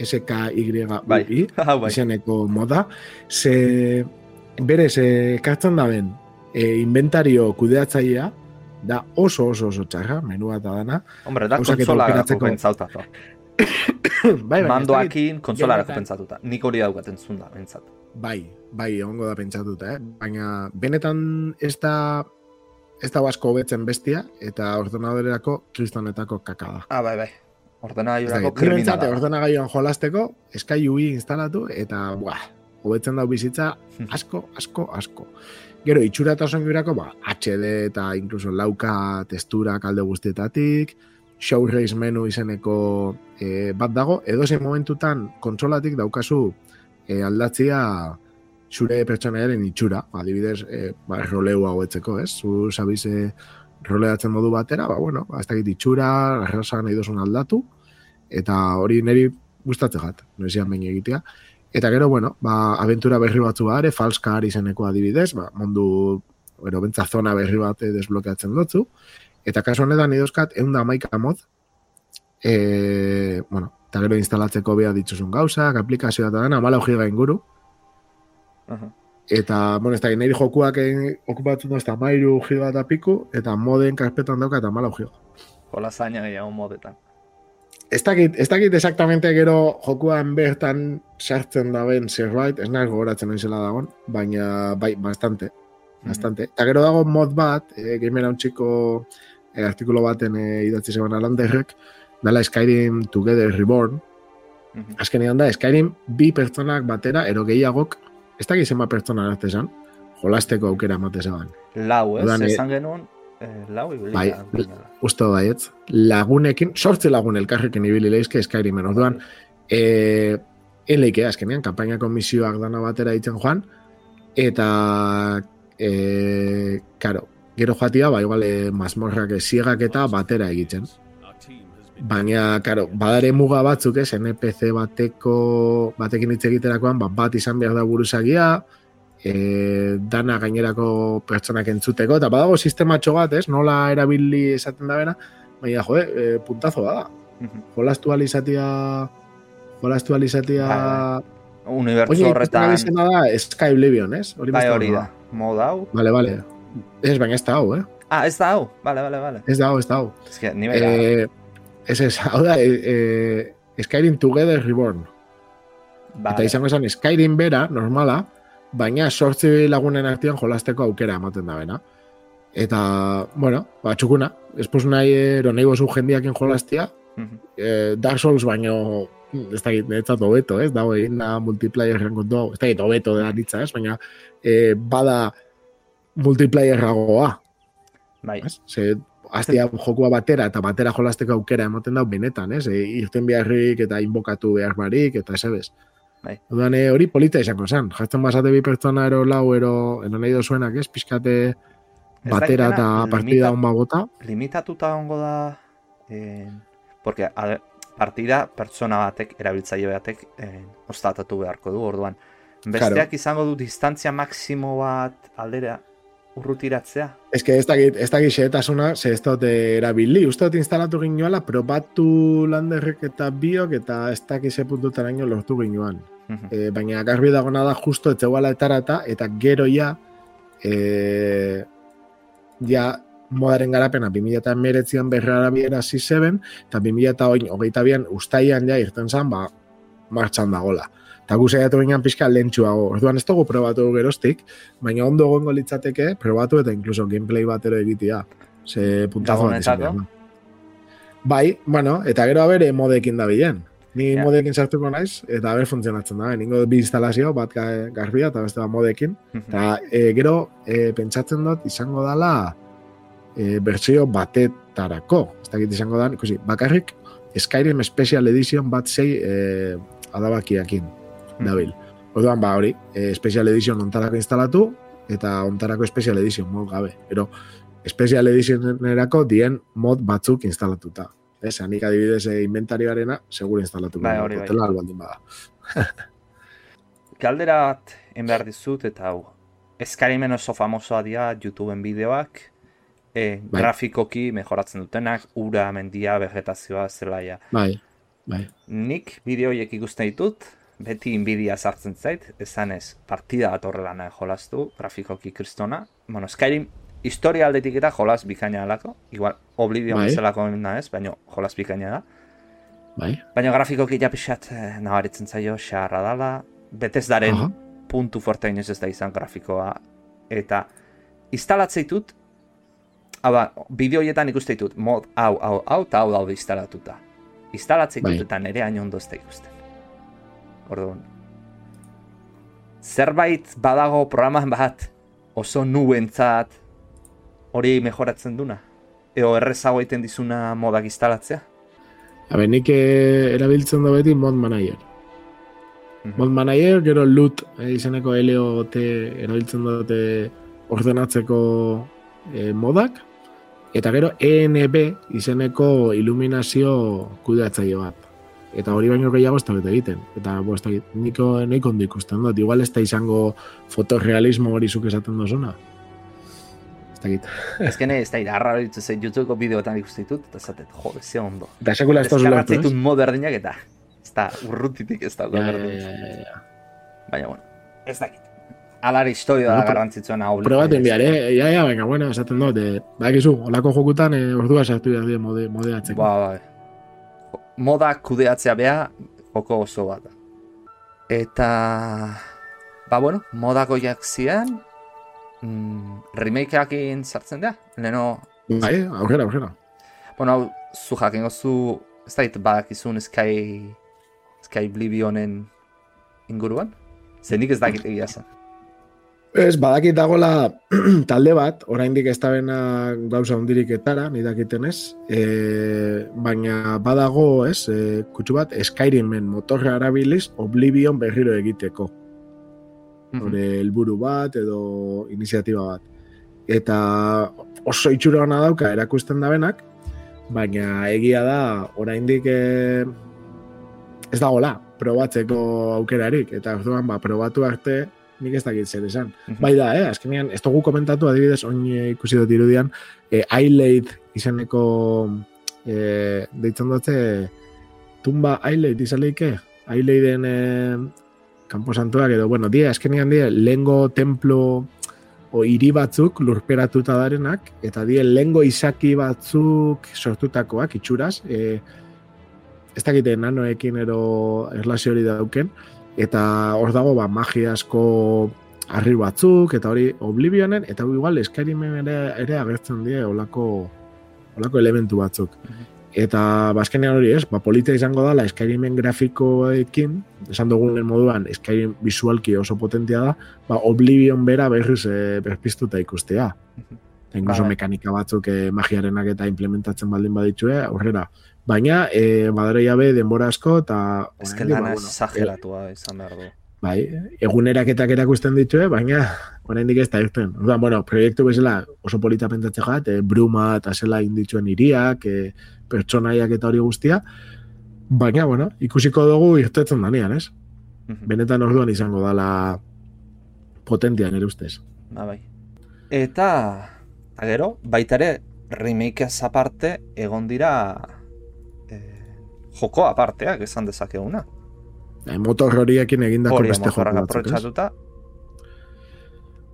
SKY bai, UI, hau bai. izeneko moda, ze berez eh, ekartzen da ben e, inventario kudeatzailea da oso oso oso txarra, menua eta dana. Hombre, da konsolarako aukeratzeko. pentsatuta. bai, dakit- Mandoakin konsolarako Benetan- pentsatuta. Nik hori daukaten zunda, pentsat. Bai, bai, egongo da pentsatuta, eh? Baina benetan ez da ez da asko hobetzen bestia eta ordenadorerako kristonetako kaka da. Ah, bai, bai. Ordenagailurako kriminala. ordenagailuan jolasteko Sky UI instalatu eta buah, hobetzen dau bizitza asko, asko, asko. Gero, itxura eta osongirako, ba, HD eta inkluso lauka testura kalde guztietatik, show race menu izeneko e, bat dago, edo zein momentutan kontsolatik daukazu e, aldatzia zure pertsonaiaren itxura, adibidez, e, ba, roleu hauetzeko, ez? Zu sabize roleatzen modu batera, ba, bueno, ba, ez dakit itxura, erraza nahi duzun aldatu, eta hori niri gustatzen jat, noizian behin egitea. Eta gero, bueno, ba, aventura berri batzu are, falskar izeneko adibidez, ba, mundu, bueno, bentza zona berri bat eh, desblokeatzen dutzu. Eta kasu honetan idozkat, egun da maika mod, e, bueno, eta gero instalatzeko bea dituzun gauzak, aplikazioa eta dena, amalau giga inguru, Aha. eta, bueno, ez da, niri jokuak egin okupatzen da, ez da, mairu giga eta piku, eta moden karpetan dauka eta amalau giga. Jola zaina gehiago modetan. Ez dakit, ez dakit exactamente gero jokuan bertan sartzen daben zerbait, ez nahi gogoratzen naizela dagoen, baina bai, bastante, bastante. Eta gero dago mod bat, e, gamer hauntxiko e, artikulo baten e, idatzi zegoen alanderrek, dala Skyrim Together Reborn, Mhm. azkenean da, Skyrim bi pertsonak batera, ero gehiagok, ez dakit zenba pertsona arte esan, jolasteko aukera emate zegoen. Lau, ez? Eh, Esan genuen, eh, lau ibili. Bai, uste baietz, lagunekin, sortze lagun elkarrekin ibili leizke Skyrimen, orduan, e, enleike azkenean, kampainako misioak dana batera ditzen joan, eta, e, karo, gero joatia, ba, igual, e, mazmorrak ziegak eta batera egiten. Baina, karo, badare muga batzuk ez, NPC bateko, batekin hitz egiterakoan, bat, bat izan behar da buruzagia, e, dana gainerako pertsonak entzuteko, eta badago sistematxo bat, ez, nola erabili esaten da bena, baina, jo, e, puntazo bada. Mhm. Jolastu alizatia, jolastu alizatia, Bai, Unibertso Oye, horretan, izena da Sky Oblivion, ez? Hori bai hori da. Mod hau. Vale, vale. Ez, baina ez da hau, eh? Ah, ez da hau. Vale, vale, vale. Ez da hau, ez da hau. Ez que, ni bera. Eh, ez ez, hau da, eh, eh, Skyrim Together Reborn. vale. Eta izango esan Skyrim bera, normala, baina sortzi lagunen artean jolasteko aukera ematen da bena. Eta, bueno, ba, txukuna, espuz nahi ero nahi bozu jendiakin jolastia, Mhm. eh, Dark Souls baino ez da netzat hobeto, ez, dago egin da multiplayerren kontu ez da hobeto da nitza, ez, baina eh, bada multiplayerragoa, Bai. ez? Ze, aztia jokua batera eta batera jolasteko aukera ematen dau benetan, ez? E, irten beharrik eta inbokatu behar barik eta ez ebes. Bai. Orduan, eh, hori polita izango zen. Jartzen basate bi pertsona ero lau ero, eno nahi dozuenak, ez? Pizkate batera eta partida limita- hon bota. limitatuta ongo da eh, porque a partida pertsona batek erabiltzaile batek eh, ostatatu beharko du orduan besteak Claro. izango du distantzia maksimo bat aldera urrutiratzea Ez que ez dakit, ez dakit xehetasuna, ze ez dut erabili. Uste dut instalatu ginoala, probatu landerrek eta biok eta ez dakit ze puntutaraino lortu ginoan. Mhm. e, baina garbi dagona da justo etzeguala etarata, eta gero ja, e, ja modaren garapena 2008an berrara biera zizeben, eta 2008an ustaian ja irten zan, ba, martxan dagola. Eta gu saiatu ginen pixka lentsuago. Orduan ez dugu probatu geroztik, baina ondo egongo litzateke probatu eta incluso gameplay batero egitea. Ze puntazo. Bai, bueno, eta gero abere modekin da bilen. Ni Ja. modekin sartuko naiz, eta aber funtzionatzen da. Ningo bi instalazio, bat ga- garbia eta beste bat modekin. Mhm. Eta e, gero e, pentsatzen dut izango dala e, bertsio batetarako. Ez dakit izango da, ikusi, bakarrik Skyrim Special Edition bat zei e, adabakiakin dabil. Orduan, ba, hori, e, Special Edition ontarako instalatu, eta ontarako Special Edition mod gabe. Pero Special Editionerako dien mod batzuk instalatuta. Ez, anik adibidez e, inventarioarena, seguro instalatu. Bai, hori bai. Hotela albaldin bada. Galdera bat egin behar dizut eta hau Eskarimen oso famosoa dira YouTubeen bideoak e, Bai. grafikoki mejoratzen dutenak, ura, mendia, vegetazioa, zelaia. Bai, bai. Nik bideo horiek ikusten ditut, beti inbidia sartzen zait, esan ez, partida bat horrela nahi jolastu, grafikoki kristona. Bueno, Skyrim historia aldetik eta jolas bikaina alako, igual Oblivion Bai. bezalako naiz, baina jolas bikaina da. Bai. Baina grafikoki ja pixat eh, nabaritzen zaio, xarra dala, Bethesdaren Aha. puntu fuerte inoiz ez da izan grafikoa, eta instalatzeitut, hau bideo horietan ikuste ditut, mod hau, hau, hau, eta hau daude instalatuta. Instalatzeitut Bai. eta nire hain ondo ez da ikusten. Orduan, zerbait badago programan bat oso nuentzat hori mejoratzen duna? Eo errezago egiten dizuna modak instalatzea? Habe, nik eh, erabiltzen da beti mod manager. Mhm. Mod manager, gero loot eh, izeneko LOT erabiltzen dute ordenatzeko eh, modak, eta gero ENB izeneko iluminazio kudeatzaile bat. Eta hori baino gehiago ez da bete egiten. Eta, bo, ez da, niko nahiko ondo ikusten dut. Igual ez da izango fotorealismo hori zuk esaten dozuna. Ez da egit. Ez ez da irarra ditu zen YouTubeko bideoetan ikusten ditut, eta zatet, jode, ze ondo. Eta sekula ez da zulertu, Deskargatzeitut ez? mod berdinak eta da, urrutitik ez da. Ja. Baina, bueno, ez dakit. Alare historia da garrantzitsuena hau. Probatu enbiar, eh? Ja, ja, venga, bueno, esaten dut, eh, badakizu, olako jokutan eh, ordua sartu behar die mode, modeatzeko. Ba, bai. Moda kudeatzea bea, joko oso bat da. Eta... Ba, bueno, modakoiak zian, mm, remakeakin sartzen da. Leno, Bai, aurrera, aurrera. bueno, hau, zu jakin zu, ez dakit badakizun Sky, Sky Oblivionen inguruan? Zenik ez dakit egia zen. Ez, badakit dagola talde bat, oraindik ez da bena gauza hundirik etara, ni dakiten ez, e, baina badago, ez, e, kutsu bat, Skyrimen motorra arabiliz Oblivion berriro egiteko. Hore helburu bat edo iniziatiba bat. Eta oso itxura ona dauka erakusten da benak, baina egia da oraindik e, ez dagola probatzeko aukerarik eta orduan ba probatu arte nik ez dakit zer esan. Mhm. Bai da, eh, azkenean ez dugu komentatu adibidez oin eh, ikusi dut irudian eh, iLate izeneko eh, deitzen dute tumba iLate izaleike iLateen eh, kanposantuak edo bueno, die azkenean die lengo templo o hiri batzuk lurperatuta darenak eta die lengo izaki batzuk sortutakoak itxuraz eh, ez dakite nanoekin ero erlazio hori dauken eta hor dago ba, magia asko harri batzuk eta hori Oblivionen eta igual Skyrimen ere, ere agertzen die olako olako elementu batzuk. Eta bazkenean hori ez, ba, polita izango dala Skyrimen grafikoekin, esan dugunen moduan Skyrim visualki oso potentia da, ba, Oblivion bera berriz e, berpiztuta ikustea. Eta incluso Bai. mekanika batzuk e, magiarenak eta implementatzen baldin baditxue, aurrera. Baina, e, badara jabe denbora asko eta... Ez que lana ba, bueno, exageratua izan behar du. Bai, eguneraketak erakusten ditue, baina oraindik ez da irten. Orduan, bueno, proiektu bezala oso polita pentatze jat, e, bruma eta zela indituen iriak, e, pertsonaiak eta hori guztia, baina, bueno, ikusiko dugu irtetzen danean, ez? Mhm. Benetan orduan izango dala potentia nire ustez. Ba, bai. Eta, eta gero, baita ere, remakeaz aparte, egon dira eh, joko aparteak esan dezakeguna. E, motor horiekin egindako Hori beste joko batzuk.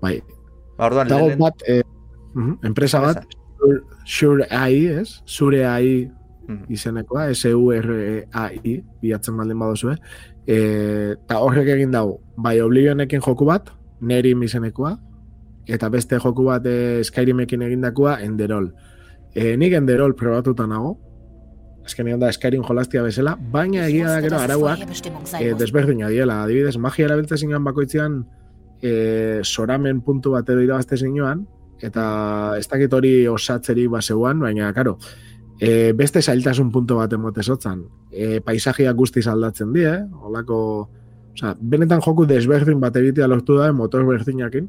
Bai, Ba, orduan, dago lehen, bat, e, mhm, enpresa bat, Sure- Sure AI, ez? Sure AI Mhm. izenekoa, S-U-R-E-A-I, bilatzen baldin badozue. E, eta horrek egin dago, bai Oblivionekin joku bat, Nerim izenekoa, eta beste joku bat e, Skyrimekin egindakoa, Enderol. E, nik Enderol probatuta nago, azkenean da Skyrim jolastia bezala, baina egia da gero arauak e, desberdina diela. Adibidez, magia erabiltzen zinean bakoitzean e, soramen puntu bat edo irabazte zinean, eta ez dakit hori osatzeri baseuan, baina, karo, e, beste zailtasun puntu bat emote zotzan. E, paisajiak guztiz aldatzen die, holako, osea, benetan joku desberdin bat egitea lortu da motor berdinakin,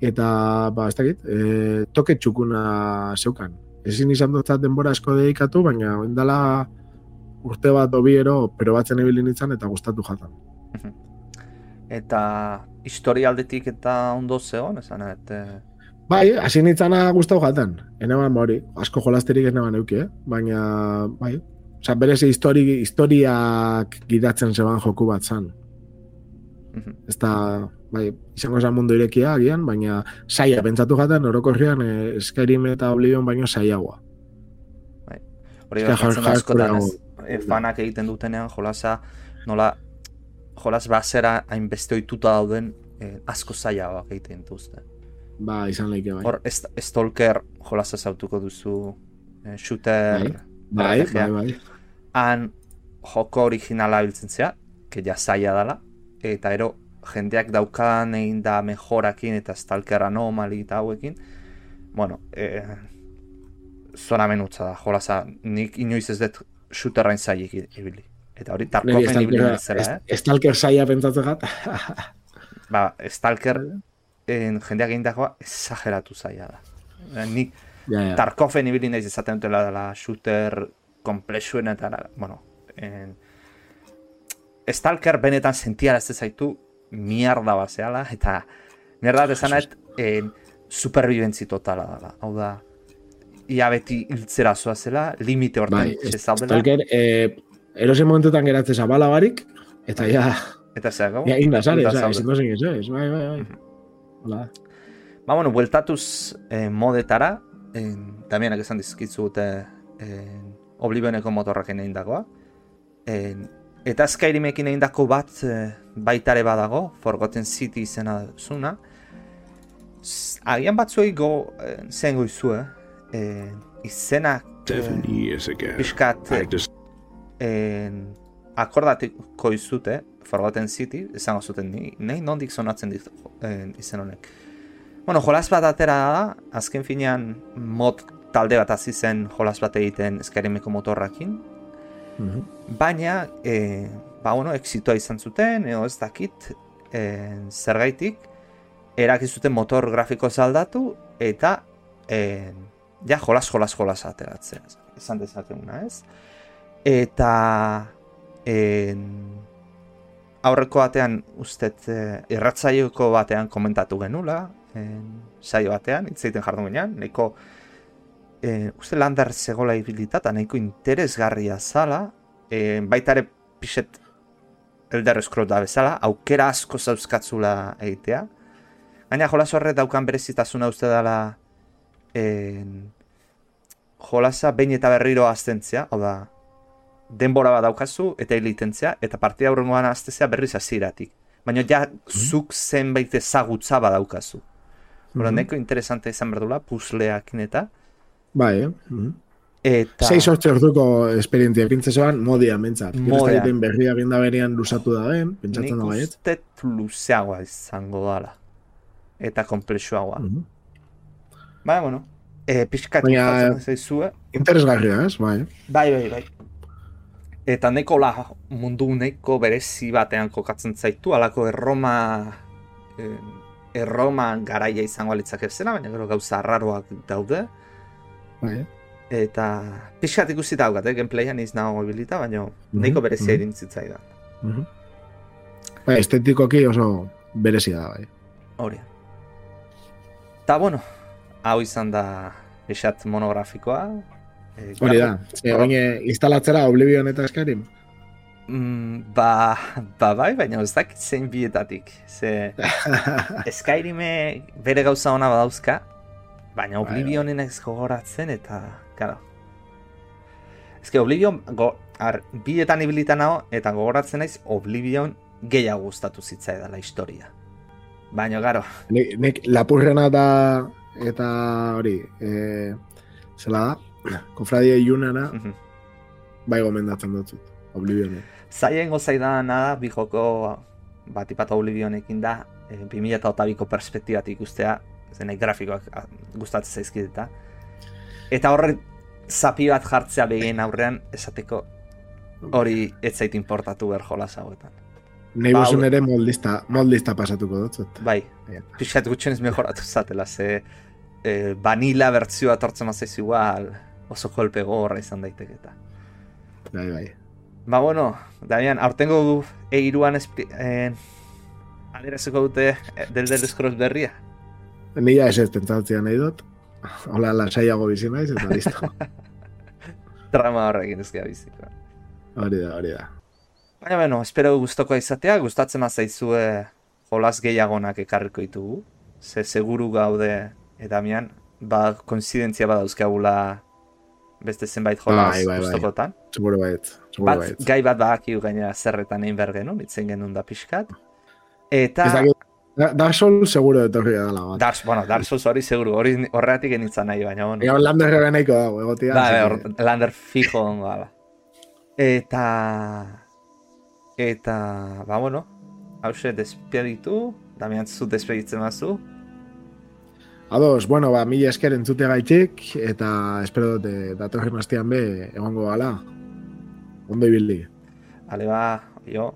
eta, ba, ez dakit, e, toke txukuna zeukan. Ezin izan dutzat denbora asko dedikatu, baina indala urte bat obiero probatzen ibili nintzen eta gustatu jatan. eta historia aldetik eta ondo zegoen, esan, eta... Bai, hasi nintzana gustatu jaten. Eneban hori, asko jolasterik ez neban euki, eh? Baina, bai, Osa, berez histori, historiak gidatzen zeban joku bat zan. Mhm. Ez da, bai, izango zen mundu irekia agian, baina saia, pentsatu jaten, orokorrian eh, Skyrim eta Oblivion baino saiagoa. Hori Eske gertatzen jar- askotan, hardcore ez, e, fanak egiten dutenean jolasa, nola, jolas basera hainbeste ohituta dauden e, asko zailagoak egiten dituzte. Ba, izan leike, bai. Hor, est- Stalker jolasa zautuko duzu, e, shooter, bai, RPG. bai, bai. han joko originala biltzen zea, que ja zaila dela, eta ero jendeak daukan egin da mejorakin eta stalker anomali eta hauekin, bueno, e, zora menutza da, jolasa, nik inoiz ez dut shooterrain zailik ibili. Eta hori Tarkoven ibili bezala, eh? Stalker saia pentsatzen gat. Ba, Stalker en, jendeak egindakoa exageratu zaila da. Eh, Nik ja, ja. Tarkoven ibili naiz esaten dutela dela shooter komplexuenetara, bueno, en, Stalker benetan sentiaraz ez zaitu mierda baseala, eta mierda bat esan nahet, en, superbibentzi totala dela. Hau da, ia beti hiltzera zoa zela, limite hortan Bai, zezaudela. Stalker, eh, erosi momentutan geratzen zabala barik, eta ja, Eta zeak, ja inda zaude. ezin dozen ez, ez, bai, bai, bai. Hola. Ba, bueno, bueltatuz eh, modetara, en, Damianak esan dizkitzute eh, Oblivioneko motorraken egin dagoa. En, eta Skyrimekin egin dako bat eh, baitare badago, Forgotten City izena zuna. Agian batzuei go, eh, zen goizue, eh, Seven years ago, pixkat just en, akordatiko izute, Forgotten City, esango zuten ni, nahi nondik sonatzen dit en, izen honek. Bueno, jolas bat atera da, azken finean mod talde bat hasi zen jolas bat egiten Skyrimeko motorrakin, Mhm. baina, e, ba, bueno, exitoa izan zuten, edo ez dakit, e, zergaitik, eraki zuten motor grafiko aldatu eta e, ja, jolas, jolas, jolas ateratzen, izan dezakeguna, ez? Eta en, aurreko batean, ustet, e, irratzaioko batean komentatu genula, en, saio batean, hitz egiten jardun ginean, nahiko e, uste lander zegola ibilita eta nahiko interesgarria zala, e, baita ere pixet Elder Scroll da bezala, aukera asko zauzkatzula egitea. Gaina jolas horre daukan berezitasuna uste dela en, jolasa behin eta berriro aztentzea, hau da, denbora bat daukazu eta hilitentzea, eta partida aurrengoan aztezea berriz hasieratik. Baina ja zuk zenbait ezagutza badaukazu. Hora, Mhm. nahiko interesante izan berdula, puzleakin eta. Bai, eh? Mhm. Eta... Sei sortze orduko esperientzia pintzezoan, modia mentzat. Gero ez Modian. dakiten berria ginda berean lusatu da ben, pentsatzen Nik da baiet. uste luzeagoa izango dala. Eta komplexuagoa. Mhm. Baina, bueno, e, pixkat Baina- zaizue. Interesgarria, ez? Bai. Bai, bai, bai. Eta neko la mundu neko berezi batean kokatzen zaitu, alako erroma eh, erroma garaia izango litzake zela, baina gero gauza arraroak daude. Bai. Eta pixkat ikusi daukat, eh? gameplayan iz nago ibilita, baina Mhm, nahiko berezia mhm. irintzitzaida. Mhm. Bai, estetikoki oso berezia da, bai. Hori. Ta bueno, hau izan da pixat monografikoa. E, Hori da. Ze, Hor- baina instalatzera Oblivion eta Skyrim. Mm, ba, ba bai, baina ez dakit zein bietatik. Ze Skyrime bere gauza ona badauzka, baina Oblivionen ez gogoratzen eta, karo. Ez Oblivion, go, ar, bietan ibilitan nago, eta gogoratzen naiz Oblivion gehiago gustatu zitzaidala historia. Baina, garo, Nik, nik lapurrena da eta hori, e, zela da, kofradia ilunana, mhm. bai gomendatzen dut. Oblivionen. Zaien gozaidana da, bi joko bat ipat Oblivionekin da, e, 2008ko perspektibatik ikustea, zenei grafikoak a, gustatzen zaizkit eta. Eta horre zapi bat jartzea begien aurrean, esateko hori ez zait importatu behar jolas hauetan. Nei Ba, bozun hau- ere moldista, moldista pasatuko dut. Bai, pixat gutxenez mejoratu zatela, ze e, vanilla bertzioa tortzen mazaiz igual, oso kolpe gogorra izan daiteke eta. Bai, bai. Ba, bueno, Damian, aurtengo eiruan espri... Eh, adieraziko dute eh, del del Scrolls berria. Nila ez ez pentsatzea nahi dut. Hola, lasaiago bizi naiz, eta listo. Trama horrekin ez gara biziko. hori da, hori da. Baina, bueno, espero gustoko izatea, gustatzen zaizue jolas gehiagonak ekarriko ditugu. Ze seguru gaude, eh, Damian, ba, koinzidentzia badauzkagula beste zenbait jolas Bai, bai, bai. gustokotan. Seguro baiet, seguro Bat, gai bat badakigu gaina zerretan egin behar genuen, itzen genuen da pixkat. Eta... Ez Da- Dark Souls seguro etorri da dela bat. Dark, bueno, Dark Souls hori seguru, hori horregatik genitzan nahi, baina bueno. Ega landerrera nahiko dago, egotia. Ba, así hor, que- lander fijo ongo gala. Eta... Eta... Ba, bueno, hause despeditu, Damian zu despeditzen mazu. Ados, bueno, ba, mila esker entzute gaitik, eta espero dute datorren astean be, egongo gala. Ondo ibili. Ale ba, jo,